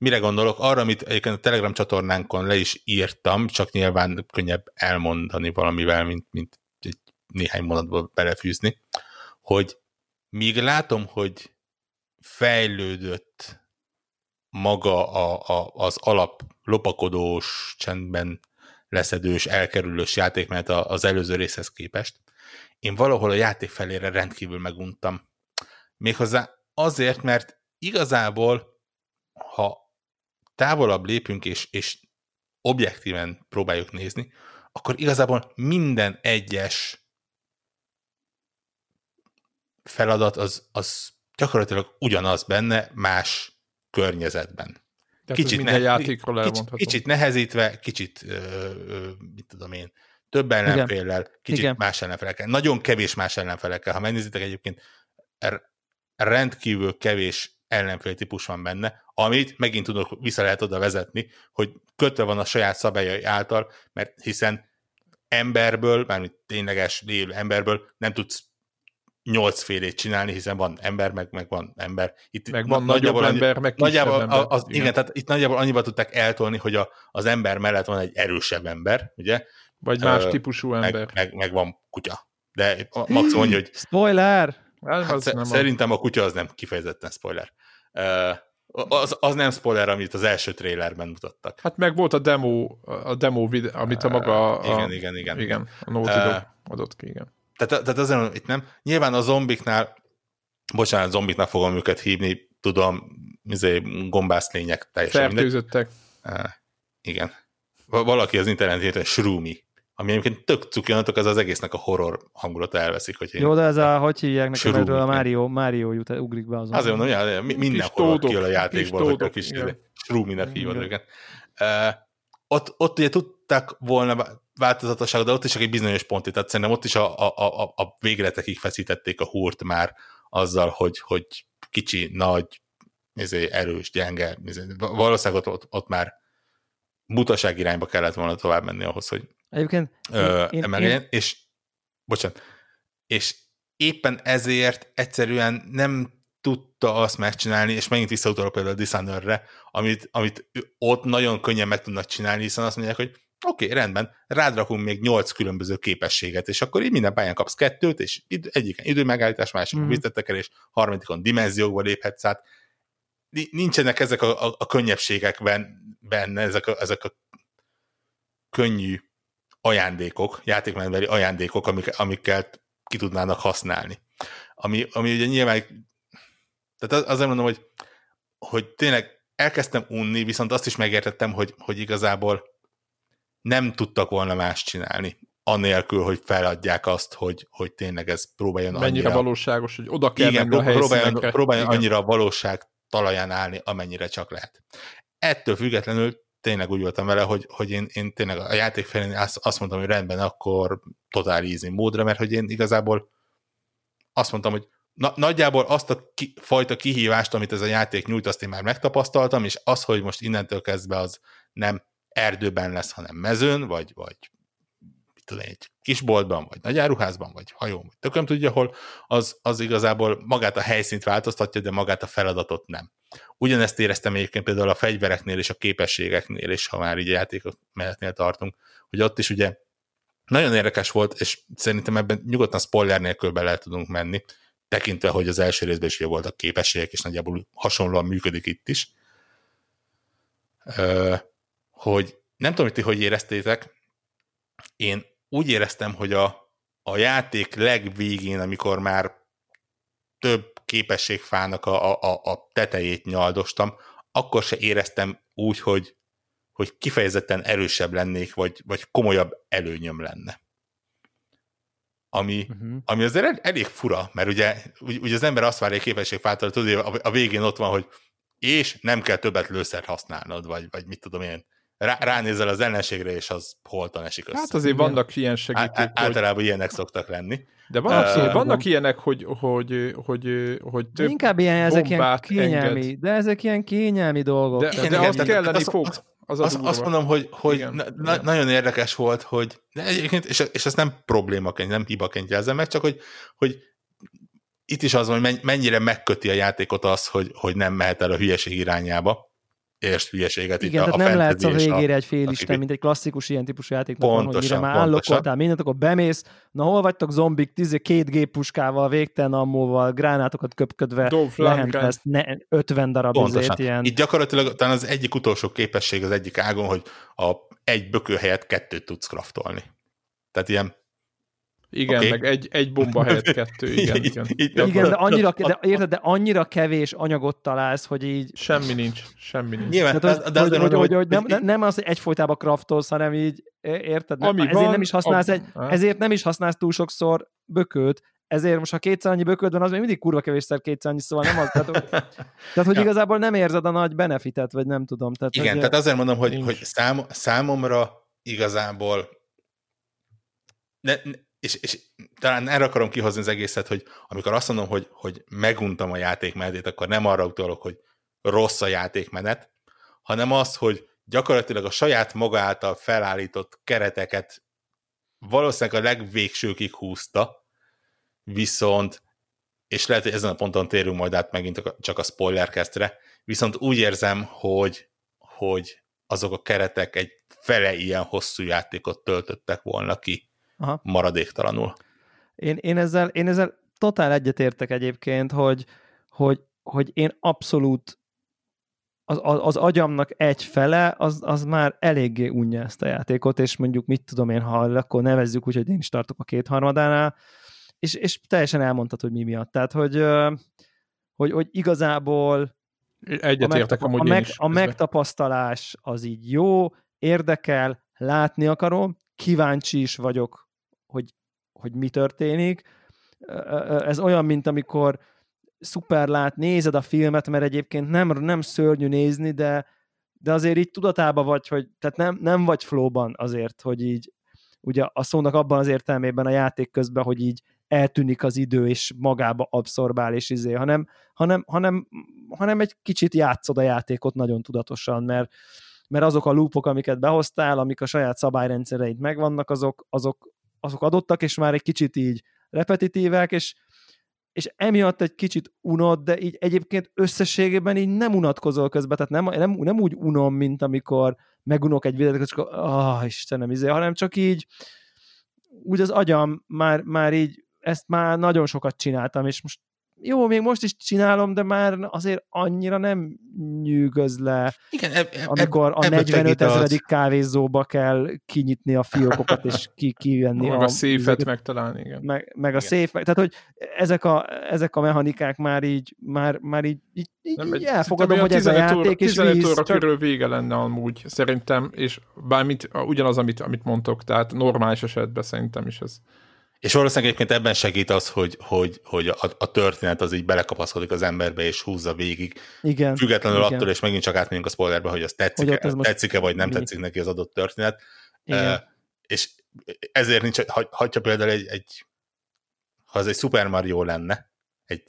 Mire gondolok? Arra, amit egyébként a Telegram csatornánkon le is írtam, csak nyilván könnyebb elmondani valamivel, mint, mint egy néhány mondatból belefűzni, hogy míg látom, hogy fejlődött maga a, a, az alap lopakodós, csendben leszedős, elkerülős játékmenet az előző részhez képest, én valahol a játék felére rendkívül meguntam. Méghozzá azért, mert igazából, ha távolabb lépünk és, és objektíven próbáljuk nézni, akkor igazából minden egyes feladat az, az gyakorlatilag ugyanaz benne, más környezetben. Tehát kicsit, ne, játékról kicsit, kicsit nehezítve, kicsit, ö, ö, mit tudom én, több ellenféllel, kicsit Igen. más ellenfelekkel, nagyon kevés más ellenfelekkel. Ha megnézitek egyébként, rendkívül kevés ellenfél típus van benne, amit megint tudok, vissza lehet oda vezetni, hogy kötve van a saját szabályai által, mert hiszen emberből, mármint tényleges élő emberből nem tudsz nyolc félét csinálni, hiszen van ember, meg, meg van ember. Itt meg van nagyobb annyi, ember, meg nagyjából ember. Az, igen. igen, tehát itt nagyjából annyiba tudták eltolni, hogy a, az ember mellett van egy erősebb ember, ugye? Vagy más uh, típusú ember. Meg, meg, meg van kutya. De Max mondja, hogy... Spoiler! Hát, hát, szerintem a kutya az nem kifejezetten spoiler. Az, az nem spoiler, amit az első trailerben mutattak. Hát meg volt a demo, a demo videó, amit a maga... A, igen, igen, igen. Igen, a Naughty Dog uh, adott ki, igen. Tehát, tehát azért itt nem. Nyilván a zombiknál, bocsánat, zombiknak fogom őket hívni, tudom, izé, gombász lények teljesen Fertőzöttek. Uh, igen. Valaki az interneten hogy Shroomy ami egyébként tök cukjanatok, az az egésznek a horror hangulata elveszik. Hogy Jó, de ez a, hogy hívják nekem erről a Mario, Mario jut, ugrik be azon. Azért mondom, hogy minden horror kijön a játékból, hogy a kis Shroominek hívod őket. Uh, ott, ott ugye tudták volna változatosságot, de ott is csak egy bizonyos pontig, tehát szerintem ott is a, a, a, a végletekig feszítették a húrt már azzal, hogy, hogy kicsi, nagy, ezért erős, gyenge, ezért, valószínűleg ott, ott, ott már butaság irányba kellett volna tovább menni ahhoz, hogy Egyébként ö, én, emeljen, én... és bocsánat, és éppen ezért egyszerűen nem tudta azt megcsinálni, és megint visszautalok például a Dishonored-re, amit, amit ott nagyon könnyen meg tudnak csinálni, hiszen azt mondják, hogy oké, okay, rendben, rád rakunk még nyolc különböző képességet, és akkor így minden pályán kapsz kettőt, és egyiken időmegállítás, másikon mm. visszatekerés, harmadikon dimenziókba léphetsz át. Nincsenek ezek a, a, a könnyebbségek benne, ezek a, ezek a könnyű ajándékok, játékmenetbeli ajándékok, amik, amikkel ki tudnának használni. Ami, ami ugye nyilván, tehát azért mondom, hogy, hogy tényleg elkezdtem unni, viszont azt is megértettem, hogy, hogy igazából nem tudtak volna más csinálni, anélkül, hogy feladják azt, hogy, hogy tényleg ez próbáljon Mennyire annyira... valóságos, hogy oda kell igen, a próbáljon, próbáljon igen. annyira a valóság talaján állni, amennyire csak lehet. Ettől függetlenül tényleg úgy voltam vele, hogy, hogy én, én tényleg a játék felén azt, mondtam, hogy rendben, akkor totál easy módra, mert hogy én igazából azt mondtam, hogy na, nagyjából azt a ki, fajta kihívást, amit ez a játék nyújt, azt én már megtapasztaltam, és az, hogy most innentől kezdve az nem erdőben lesz, hanem mezőn, vagy, vagy mit tudom, egy kisboltban, vagy nagyáruházban, vagy hajón, vagy. Tököm tudja hol, az, az igazából magát a helyszínt változtatja, de magát a feladatot nem. Ugyanezt éreztem egyébként például a fegyvereknél és a képességeknél, és ha már így játékok mehetnél tartunk, hogy ott is ugye nagyon érdekes volt, és szerintem ebben nyugodtan spoiler nélkül bele tudunk menni, tekintve, hogy az első részben is voltak képességek, és nagyjából hasonlóan működik itt is, hogy nem tudom, hogy ti hogy éreztétek, én úgy éreztem, hogy a, a játék legvégén, amikor már több képességfának a, a, a tetejét nyaldostam, akkor se éreztem úgy, hogy, hogy kifejezetten erősebb lennék, vagy, vagy komolyabb előnyöm lenne. Ami, uh-huh. ami azért el, elég fura, mert ugye, ugye az ember azt várja egy képességfától, tudod, a, a végén ott van, hogy és nem kell többet lőszert használnod, vagy, vagy mit tudom én, rá, ránézel az ellenségre, és az holtan esik össze. Hát azért vannak ilyen segítők. Á, általában hogy... ilyenek szoktak lenni. De vannak, uh, vannak ilyenek, hogy, hogy, hogy, hogy több Inkább ilyen, ezek ilyen kényelmi, enged. de ezek ilyen kényelmi dolgok. De, de, de azt kelleni az, fog. Az, az, az azt mondom, hogy, hogy igen, na, igen. nagyon érdekes volt, hogy de egyébként, és, és ezt nem problémaként, nem hibaként jelzem meg, csak hogy, hogy itt is az van, hogy mennyire megköti a játékot az, hogy, hogy nem mehet el a hülyeség irányába, érts hülyeséget Igen, itt tehát a nem lehetsz a végére egy fél isten, mint egy klasszikus ilyen típusú játéknak pontosan, van, hogy mire már állokoltál mindent, akkor bemész, na hol vagytok zombik, tíz, két géppuskával, végtelen ammóval, gránátokat köpködve, lehet lesz ne, 50 darab Pontosan. ilyen. Itt gyakorlatilag talán az egyik utolsó képesség az egyik ágon, hogy a egy bökő helyett kettőt tudsz kraftolni. Tehát ilyen igen, okay. meg egy, egy bomba helyett kettő, igen. igen, igen de, annyira, de, érted, de annyira kevés anyagot találsz, hogy így... Semmi nincs, semmi nincs. Nyilván, Tehát, de, de hogy, hogy, hogy, hogy nem, nem az, hogy egyfolytában kraftolsz, hanem így, érted? Ami ezért van, nem is használsz egy, ezért nem is használsz túl sokszor bökőt, ezért most ha kétszer annyi bököd van, az még mindig kurva kevésszer kétszer annyi, szóval nem az, tehát, tehát hogy ja. igazából nem érzed a nagy benefitet, vagy nem tudom. Tehát, Igen, hogy, tehát azért mondom, hogy, hogy szám, számomra igazából ne, és, és talán erre akarom kihozni az egészet, hogy amikor azt mondom, hogy, hogy meguntam a játékmenetét, akkor nem arra utalok, hogy rossz a játékmenet, hanem az, hogy gyakorlatilag a saját maga által felállított kereteket valószínűleg a legvégsőkig húzta, viszont, és lehet, hogy ezen a ponton térünk majd át megint csak a spoilerkesztre, viszont úgy érzem, hogy, hogy azok a keretek egy fele ilyen hosszú játékot töltöttek volna ki, Aha. maradéktalanul. Én, én, ezzel, én ezzel totál egyetértek egyébként, hogy, hogy, hogy én abszolút az, az, az agyamnak egy fele, az, az már eléggé unja ezt a játékot, és mondjuk mit tudom én, ha akkor nevezzük úgy, hogy én is tartok a kétharmadánál, és, és teljesen elmondtad, hogy mi miatt. Tehát, hogy, hogy, hogy igazából Egyetértek a, megtap- a, meg, a megtapasztalás az így jó, érdekel, látni akarom, kíváncsi is vagyok hogy, hogy mi történik. Ez olyan, mint amikor szuper lát, nézed a filmet, mert egyébként nem, nem szörnyű nézni, de, de azért így tudatában vagy, hogy tehát nem, nem vagy flóban azért, hogy így ugye a szónak abban az értelmében a játék közben, hogy így eltűnik az idő, és magába abszorbál, és izé, hanem, hanem, hanem, hanem egy kicsit játszod a játékot nagyon tudatosan, mert, mert azok a loopok, amiket behoztál, amik a saját szabályrendszereit megvannak, azok, azok, azok adottak, és már egy kicsit így repetitívek, és, és emiatt egy kicsit unod, de így egyébként összességében így nem unatkozol közben, tehát nem, nem, nem úgy unom, mint amikor megunok egy videót, csak ah, Istenem, izé, hanem csak így úgy az agyam már, már így ezt már nagyon sokat csináltam, és most jó, még most is csinálom, de már azért annyira nem nyűgöz le, Igen, eb, eb, amikor a 45 ezredik kávézóba kell kinyitni a fiókokat, és ki, kivenni meg a, a széfet megtalálni, igen. Meg, meg a széf, tehát hogy ezek a, ezek a mechanikák már így, már, már így, így, így, így elfogadom, hogy ez a játék, és 15 víz, óra csak... körül vége lenne amúgy, szerintem, és bármit, ugyanaz, amit, amit mondtok, tehát normális esetben szerintem is ez és valószínűleg egyébként ebben segít az, hogy, hogy, hogy a, a történet az így belekapaszkodik az emberbe, és húzza végig. Igen. Függetlenül igen. attól, és megint csak átmegyünk a spoilerbe, hogy az tetszik-e, hogy tetszik-e vagy nem tetszik neki az adott történet. Igen. Uh, és ezért nincs, ha, hagyja például egy, egy, ha ez egy Super Mario lenne, egy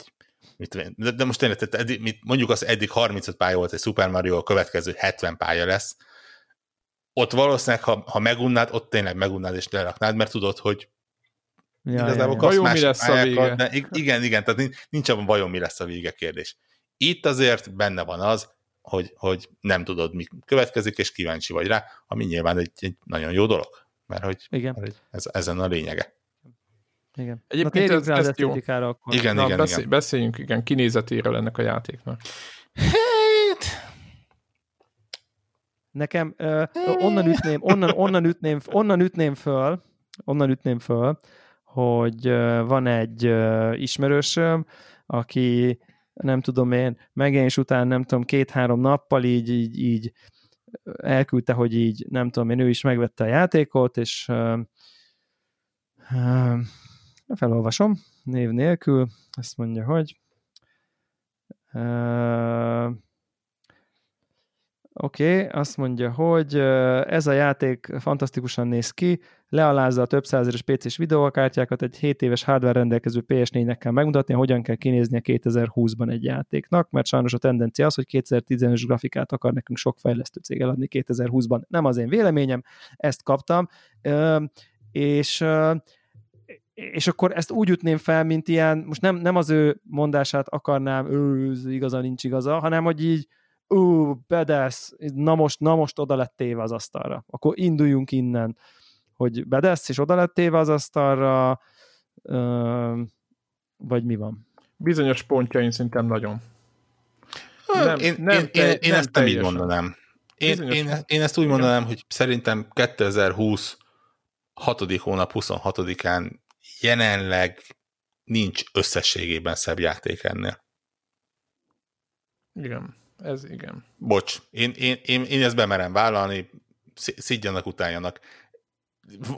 mit, de, de most tényleg, tehát eddig, mit, mondjuk az eddig 35 pálya volt egy Super Mario, a következő 70 pálya lesz, ott valószínűleg, ha, ha megunnád, ott tényleg megunnád és leraknád, mert tudod, hogy ja, igazából ja, ja. Vajon mi lesz a vége? De igen, igen, tehát nincs abban vajon mi lesz a vége kérdés. Itt azért benne van az, hogy, hogy nem tudod, mi következik, és kíváncsi vagy rá, ami nyilván egy, egy nagyon jó dolog, mert hogy, igen. Mert ez, ezen a lényege. Igen. Egyébként Na, ez, ez jó. Akkor. Igen, Na, igen, beszél, igen. Beszéljünk igen, kinézetéről ennek a játéknak. Hát... Nekem uh, onnan ütném, onnan, onnan, ütném, onnan ütném föl, onnan ütném föl, hogy van egy ismerősöm, aki nem tudom én, megjelenés után nem tudom, két-három nappal így, így, így elküldte, hogy így nem tudom én, ő is megvette a játékot, és felolvasom név nélkül, ezt mondja, hogy uh, Oké, okay, azt mondja, hogy ez a játék fantasztikusan néz ki, lealázza a több százeres PC-s videókártyákat, egy 7 éves hardware rendelkező PS4-nek kell megmutatni, hogyan kell kinézni a 2020-ban egy játéknak, mert sajnos a tendencia az, hogy 2015-es grafikát akar nekünk sok fejlesztő cég eladni 2020-ban. Nem az én véleményem, ezt kaptam, és és akkor ezt úgy ütném fel, mint ilyen, most nem, nem az ő mondását akarnám, ő igaza, nincs igaza, hanem hogy így, ú, bedesz, na most, na most oda lett téve az asztalra. Akkor induljunk innen, hogy bedesz, és oda lett téve az asztalra, ö, vagy mi van? Bizonyos pontjain szerintem nagyon. Nem, én, nem, én, én, én nem ezt nem így mondanám. Én, én, én ezt úgy mondanám, hogy szerintem 2020 6. hónap 26-án jelenleg nincs összességében szebb játék ennél. Igen, ez igen. Bocs, én, én, én, én ezt bemerem vállalni, szidjanak, utáljanak.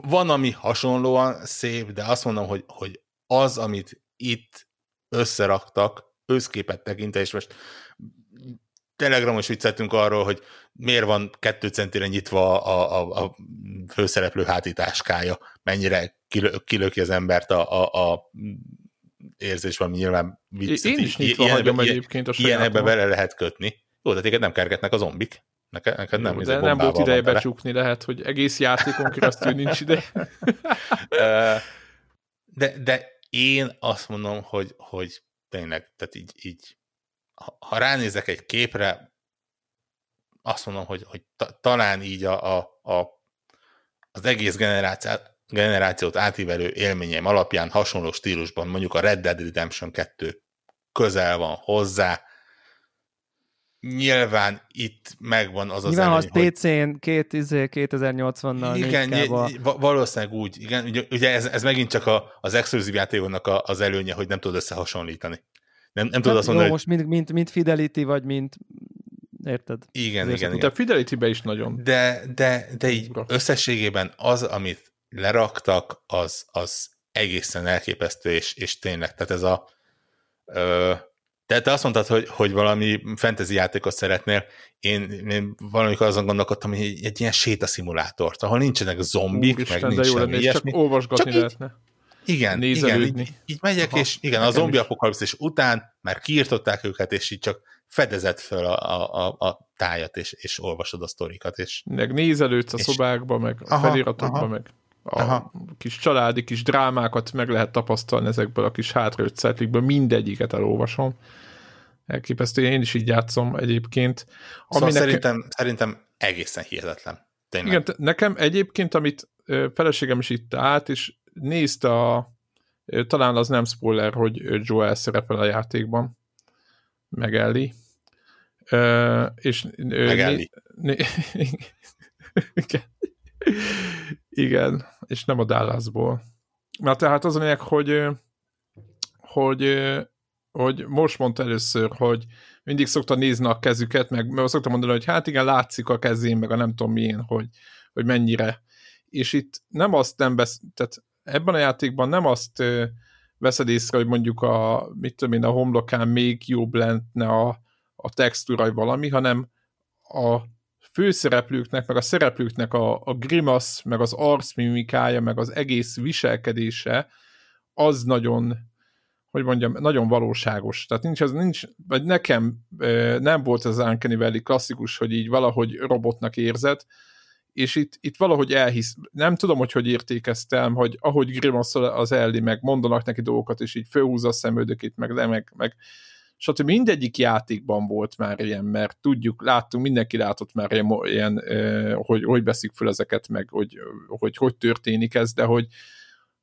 Van, ami hasonlóan szép, de azt mondom, hogy, hogy az, amit itt összeraktak, összképet tekintve, és most Telegramos vicceltünk arról, hogy miért van kettő centire nyitva a, a, a főszereplő hátitáskája, mennyire kilö, kilöki az embert a, a, a érzés van, nyilván vicc. Én is nyitva ilyen, hagyom ilyen, egyébként a Ilyen ebbe vele lehet kötni. Jó, de téged nem kergetnek a zombik. Neked, neked nem, de nem volt ideje becsukni, lehet, hogy egész játékon keresztül nincs ide. de, de én azt mondom, hogy, hogy tényleg, tehát így, így ha, ha ránézek egy képre, azt mondom, hogy, hogy ta, talán így a, a, a, az egész generációt, generációt átívelő élményeim alapján hasonló stílusban mondjuk a Red Dead Redemption 2 közel van hozzá, nyilván itt megvan az nyilván az előny, az PC-n két, izé, 2080-nal Igen, ny- valószínűleg úgy. Igen, ugye, ugye ez, ez megint csak a, az exkluzív játékoknak a, az előnye, hogy nem tudod összehasonlítani. Nem, nem tudod azt mondani, jó, hogy... most mint, mint, mint Fidelity, vagy mint érted? Igen, igen, igen. De a Fidelity-be is nagyon. De, de, de így összességében az, amit leraktak, az, az egészen elképesztő, és, és tényleg, tehát ez a ö, te, te azt mondtad, hogy, hogy valami fantasy játékot szeretnél, én, én valamikor azon gondolkodtam, hogy egy, egy ilyen sétaszimulátort, ahol nincsenek zombik, Úristen, meg nincs semmi ilyesmi. Csak olvasgatni csak lehetne. Így, igen, igen így, így megyek, Aha, és igen, a zombi apokalipszis után már kiirtották őket, és így csak fedezett föl a, a, a tájat, és, és olvasod a sztorikat. És, meg nézelődsz a és, szobákba, meg a aha, feliratokba, aha, meg a aha. kis családi kis drámákat meg lehet tapasztalni ezekből a kis hátraült szetlikből, mindegyiket elolvasom. Elképesztő, én is így játszom egyébként. Szóval nekem... szerintem, szerintem egészen hihetetlen. Tényleg. Igen, nekem egyébként, amit feleségem is itt állt, és nézte a, talán az nem spoiler, hogy Joel szerepel a játékban, meg Ellie. és meg Ellie. Né, igen. Igen, és nem a Dallasból. Na tehát az a lényeg, hogy, hogy, hogy most mondta először, hogy mindig szokta nézni a kezüket, meg, meg szokta mondani, hogy hát igen, látszik a kezén, meg a nem tudom milyen, hogy, hogy mennyire. És itt nem azt nem besz... Tehát ebben a játékban nem azt veszed észre, hogy mondjuk a, mit tudom én, a homlokán még jobb lenne a, a textúra, vagy valami, hanem a főszereplőknek, meg a szereplőknek a, a grimasz, meg az arcmimikája, meg az egész viselkedése, az nagyon, hogy mondjam, nagyon valóságos. Tehát nincs, az nincs, vagy nekem nem volt az Uncanny Valley klasszikus, hogy így valahogy robotnak érzed, és itt, itt valahogy elhisz, nem tudom, hogy hogy értékeztem, hogy ahogy grimasz az Elli, meg mondanak neki dolgokat, és így fölhúzza a szemöldökét, meg le, meg, meg stb. mindegyik játékban volt már ilyen, mert tudjuk, láttunk, mindenki látott már ilyen, hogy hogy veszik föl ezeket, meg hogy, hogy hogy történik ez, de hogy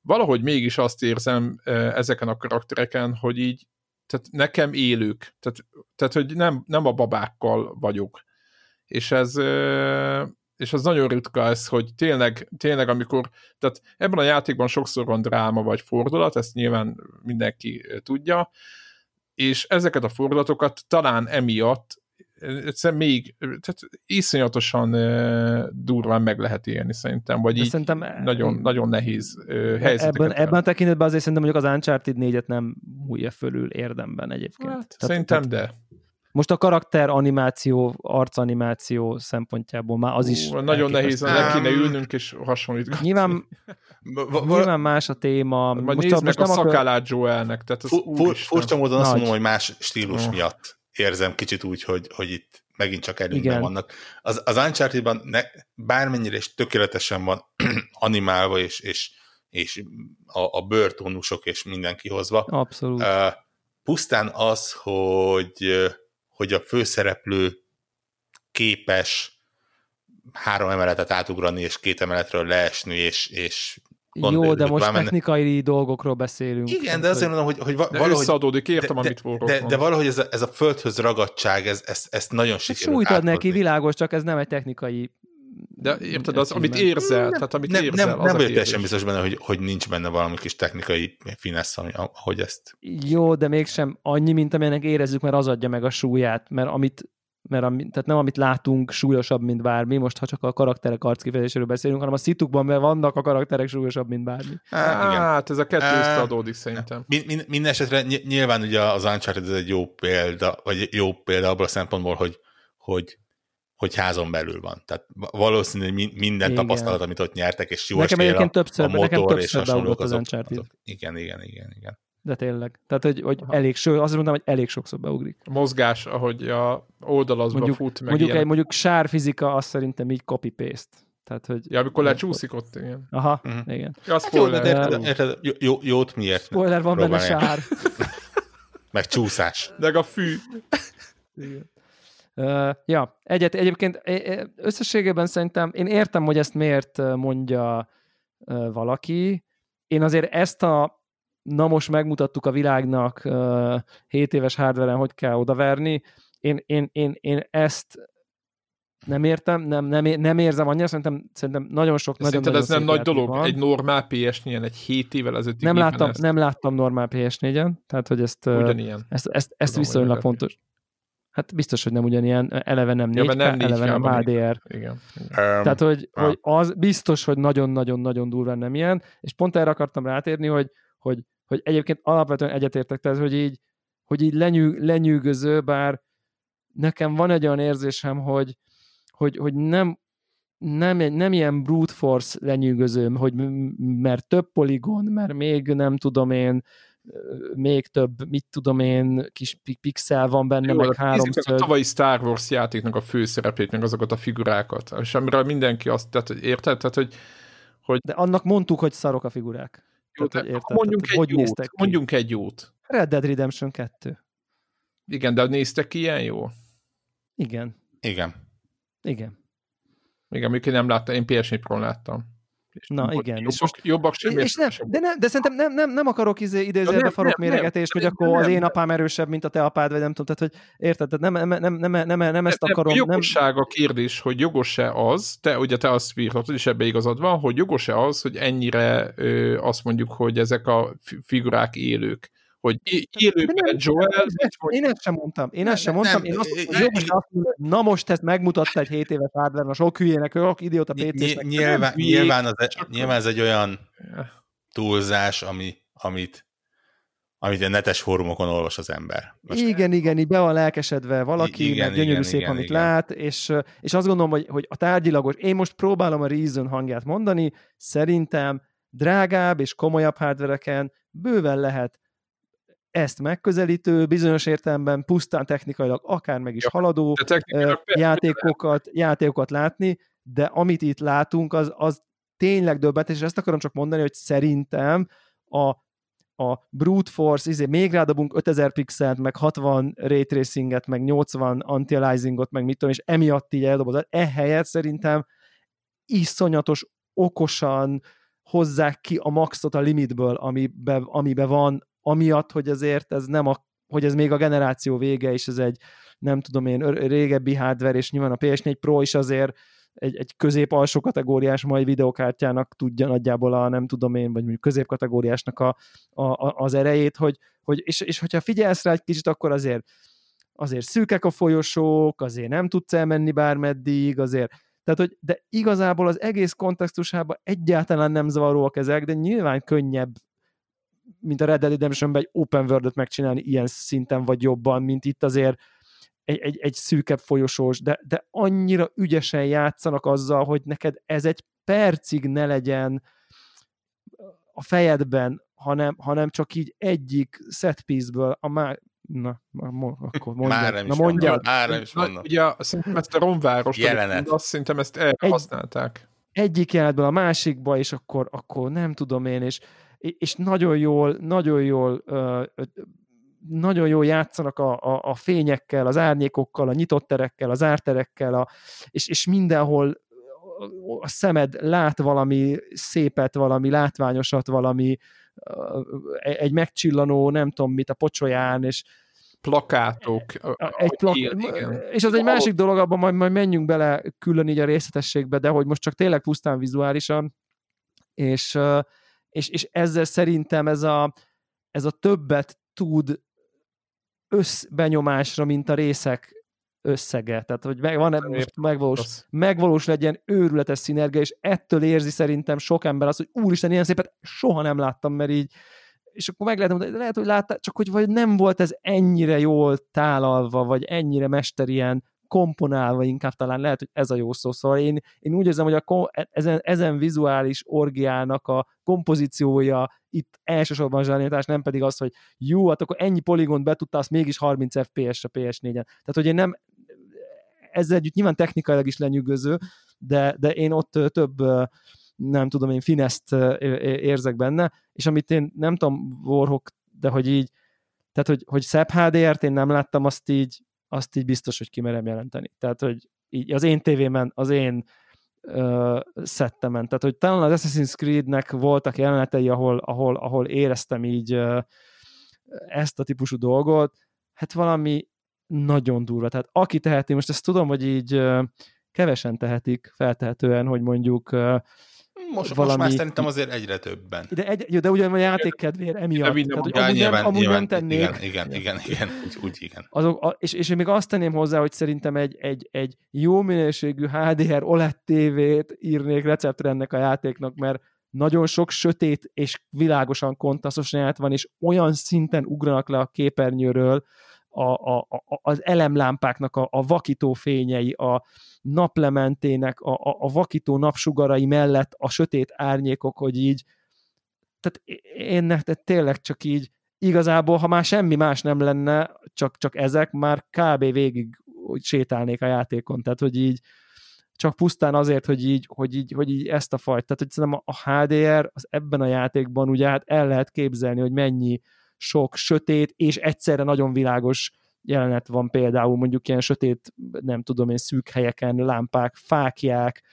valahogy mégis azt érzem ezeken a karaktereken, hogy így tehát nekem élők, tehát, tehát hogy nem, nem a babákkal vagyok. És ez, és az nagyon ritka ez, hogy tényleg, tényleg amikor, tehát ebben a játékban sokszor van dráma vagy fordulat, ezt nyilván mindenki tudja, és ezeket a fordulatokat talán emiatt egyszerűen még, tehát iszonyatosan uh, durván meg lehet élni szerintem, vagy így szerintem, nagyon, nagyon nehéz uh, helyzeteket. Ebben, ebben a tekintetben azért szerintem mondjuk az Uncharted 4-et nem múlja fölül érdemben egyébként. Hát, tehát, szerintem tehát, de. Most a karakter animáció, arcanimáció szempontjából már az is... nagyon nehéz, le kéne ülnünk és hasonlítgatni. Nyilván, nyilván más a téma. Majd most, nézd most meg a szakállát Joelnek. Tehát az furcsa módon azt mondom, hogy más stílus miatt érzem kicsit úgy, hogy, hogy itt megint csak előnyben vannak. Az, az Uncharted-ban ne, bármennyire is tökéletesen van animálva, és, és, és a, a bőrtónusok és mindenki hozva. Abszolút. Uh, pusztán az, hogy hogy a főszereplő képes három emeletet átugrani, és két emeletről leesni, és, és Jó, de most menne. technikai dolgokról beszélünk. Igen, de azért mondom, hogy, hogy de valahogy... Összeadódik, értem, de, amit de, de, de valahogy ez a, ez a földhöz ragadtság, ez, ez, ezt nagyon sikerült Súlyt ad neki, világos, csak ez nem egy technikai de érted, az, amit érzel, nem, tehát amit nem, érzel, nem, az nem vagyok teljesen biztos benne, hogy, hogy nincs benne valami kis technikai finesz, ami, ahogy ezt... Jó, de mégsem annyi, mint amilyenek érezzük, mert az adja meg a súlyát, mert amit mert ami, tehát nem amit látunk súlyosabb, mint bármi, most ha csak a karakterek arckifejezéséről beszélünk, hanem a szitukban, mert vannak a karakterek súlyosabb, mint bármi. Hát, ez a kettő összeadódik szerintem. Min, min, minden esetre nyilván ugye az Uncharted ez egy jó példa, vagy jó példa abból a szempontból, hogy, hogy hogy házon belül van. Tehát valószínű, hogy minden igen. tapasztalat, amit ott nyertek, és jó nekem egyébként többször, a motor nekem többször és hasonlók, azok, azok, igen, igen, igen, igen. De tényleg. Tehát, hogy, hogy elég, ső, azt mondtam, hogy elég sokszor beugrik. A mozgás, ahogy a oldalazba mondjuk, fut, meg mondjuk, ilyen. egy, mondjuk sárfizika, azt szerintem így copy-paste. Tehát, hogy ja, amikor lecsúszik ott, igen. Aha, uh-huh. igen. Ja, hát jó, de, de, de, de, jó, jót miért? Spoiler van benne sár. meg csúszás. Meg a fű. igen. Uh, ja, egyet, egyébként összességében szerintem én értem, hogy ezt miért mondja uh, valaki. Én azért ezt a na most megmutattuk a világnak uh, 7 éves hardveren, hogy kell odaverni. Én, én, én, én ezt nem értem, nem, nem, nem érzem annyira, szerintem, szerintem nagyon sok nagyon, nagyon ez nem nagy dolog? Van. Egy normál PS4-en, egy 7 évvel ezelőtt nem láttam, ezt... nem láttam normál PS4-en, tehát hogy ezt, Ugyanilyen. ezt, ezt, ezt viszonylag fontos. Hát biztos, hogy nem ugyanilyen, eleve nem 4 ja, nem eleve nem HDR. Igen. Um, Tehát, hogy, ah. hogy az biztos, hogy nagyon-nagyon-nagyon durván nem ilyen, és pont erre akartam rátérni, hogy, hogy, hogy egyébként alapvetően egyetértek, tehát, hogy így, hogy így lenyű, lenyűgöző, bár nekem van egy olyan érzésem, hogy, hogy, hogy nem, nem, nem ilyen brute force lenyűgöző, hogy mert több poligon, mert még nem tudom én, még több, mit tudom én, kis pixel van benne, Jó, meg háromszög. A tavalyi Star Wars játéknak a főszerepét, meg azokat a figurákat, és amiről mindenki azt, tehát, hogy érted? Tehát, hogy, hogy... De annak mondtuk, hogy szarok a figurák. Jó, tehát, hogy érted? Mondjunk, tehát, egy hogy jót, ki? mondjunk egy jót. Red Dead Redemption 2. Igen, de néztek ki ilyen jó? Igen. Igen. Igen. Igen, amikor nem láttam, én PS4 Pro láttam. És Na igen. Jobbak, és most, jobbak sem és nem, de, nem, de szerintem nem, nem, nem akarok izé, idézőjelbe farok méregetést, hogy akkor nem, az én apám erősebb, mint a te apád, vagy nem tudom, tehát hogy érted, tehát nem, nem, nem, nem, nem, nem ezt nem, akarom. Jogosság a kérdés, hogy jogos-e az, te ugye te azt írhatod, és ebbe igazad van, hogy jogos-e az, hogy ennyire ö, azt mondjuk, hogy ezek a figurák élők hogy élőben Joel... Én ezt sem mondtam. Én ezt sem mondtam. Én azt, mondom, na most ezt megmutatta egy 7 éves hardware a sok hülyének, sok idióta PC-snek. Nyilván, nyilván, az, e- nyilván ez egy olyan túlzás, ami, amit amit a netes fórumokon olvas az ember. Most igen, igen, így be van lelkesedve valaki, igen, meg gyönyörű igen, szép, igen, amit igen. lát, és, és azt gondolom, hogy, hogy a tárgyilagos, én most próbálom a Reason hangját mondani, szerintem drágább és komolyabb hardvereken bőven lehet ezt megközelítő, bizonyos értelemben pusztán technikailag akár meg is haladó játékokat, játékokat látni, de amit itt látunk, az, az tényleg döbbenetes, és ezt akarom csak mondani, hogy szerintem a a brute force, izé, még rádobunk 5000 pixelt, meg 60 ray tracinget, meg 80 anti-aliasingot, meg mit tudom, és emiatt így eldobod. Ehelyett szerintem iszonyatos, okosan hozzák ki a maxot a limitből, amiben, amiben van, amiatt, hogy azért ez nem a, hogy ez még a generáció vége, és ez egy nem tudom én, régebbi hardware, és nyilván a PS4 Pro is azért egy, egy közép-alsó kategóriás mai videokártyának tudja nagyjából a nem tudom én, vagy mondjuk középkategóriásnak a, a, a, az erejét, hogy, hogy és, és hogyha figyelsz rá egy kicsit, akkor azért azért szűkek a folyosók, azért nem tudsz elmenni bármeddig, azért tehát, hogy, de igazából az egész kontextusában egyáltalán nem zavaróak ezek, de nyilván könnyebb, mint a Red Dead redemption egy open world megcsinálni ilyen szinten vagy jobban, mint itt azért egy, egy, egy szűkebb folyosós, de, de annyira ügyesen játszanak azzal, hogy neked ez egy percig ne legyen a fejedben, hanem, hanem csak így egyik set piece-ből a má... Na, akkor mondjad. Már nem is Na, mondjad. Már nem is mondom. Ugye szerintem ezt a romváros, Jelenet. azt szerintem ezt elhasználták. Egy, egyik jelenetből a másikba, és akkor, akkor nem tudom én, és, és nagyon jól, nagyon jól uh, nagyon jól játszanak a, a, a fényekkel, az árnyékokkal, a nyitott terekkel, az árterekkel, a, és, és mindenhol a szemed lát valami szépet, valami látványosat, valami egy megcsillanó, nem tudom mit a pocsolyán, és plakátok. Egy plak... És az egy másik dolog, abban majd, majd menjünk bele külön így a részletességbe, de hogy most csak tényleg pusztán vizuálisan, és, és, és ezzel szerintem ez a, ez a többet tud összbenyomásra, mint a részek összege. Tehát, hogy meg, van most megvalós, megvalós legyen őrületes szinergia, és ettől érzi szerintem sok ember azt, hogy úristen, ilyen szépet soha nem láttam, mert így és akkor meg lehet mondani, lehet, hogy láttál, csak hogy vagy nem volt ez ennyire jól tálalva, vagy ennyire mesterien komponálva inkább talán lehet, hogy ez a jó szó. Szóval én, én úgy érzem, hogy a, ezen, ezen vizuális orgiának a kompozíciója itt elsősorban zsenialitás, nem pedig az, hogy jó, hát akkor ennyi poligont betudta, azt mégis 30 FPS a PS4-en. Tehát, hogy én nem, ezzel együtt nyilván technikailag is lenyűgöző, de, de én ott több nem tudom én, fineszt érzek benne, és amit én nem tudom, Warhawk, de hogy így, tehát, hogy, hogy szebb HDR-t én nem láttam, azt így, azt így biztos, hogy kimerem jelenteni. Tehát, hogy így az én tévémen, az én uh, szettemen. Tehát, hogy talán az Assassin's Creed-nek voltak jelenetei, ahol, ahol, ahol éreztem így uh, ezt a típusú dolgot, hát valami nagyon durva. Tehát aki teheti, most ezt tudom, hogy így uh, kevesen tehetik feltehetően, hogy mondjuk uh, most, valami... most már szerintem azért egyre többen. De, egy, jó, de ugyan a játék kedvéért emiatt. De Tehát, hogy amúgy, nyilván, nem, amúgy nyilván, nem tennék. Igen, igen, igen, igen úgy, úgy igen. Azok, a, és, és én még azt tenném hozzá, hogy szerintem egy, egy, egy jó minőségű HDR OLED TV-t írnék receptre ennek a játéknak, mert nagyon sok sötét és világosan kontasztos jelenet van, és olyan szinten ugranak le a képernyőről a, a, a, az elemlámpáknak a, a vakító fényei, a, naplementének a, a, a vakító napsugarai mellett a sötét árnyékok, hogy így tehát én tehát tényleg csak így igazából, ha már semmi más nem lenne, csak, csak ezek, már kb. végig hogy sétálnék a játékon, tehát hogy így csak pusztán azért, hogy így, hogy így, hogy így ezt a fajt, tehát hogy szerintem a HDR az ebben a játékban ugye hát el lehet képzelni, hogy mennyi sok sötét és egyszerre nagyon világos jelenet van például mondjuk ilyen sötét, nem tudom én, szűk helyeken, lámpák, fákják,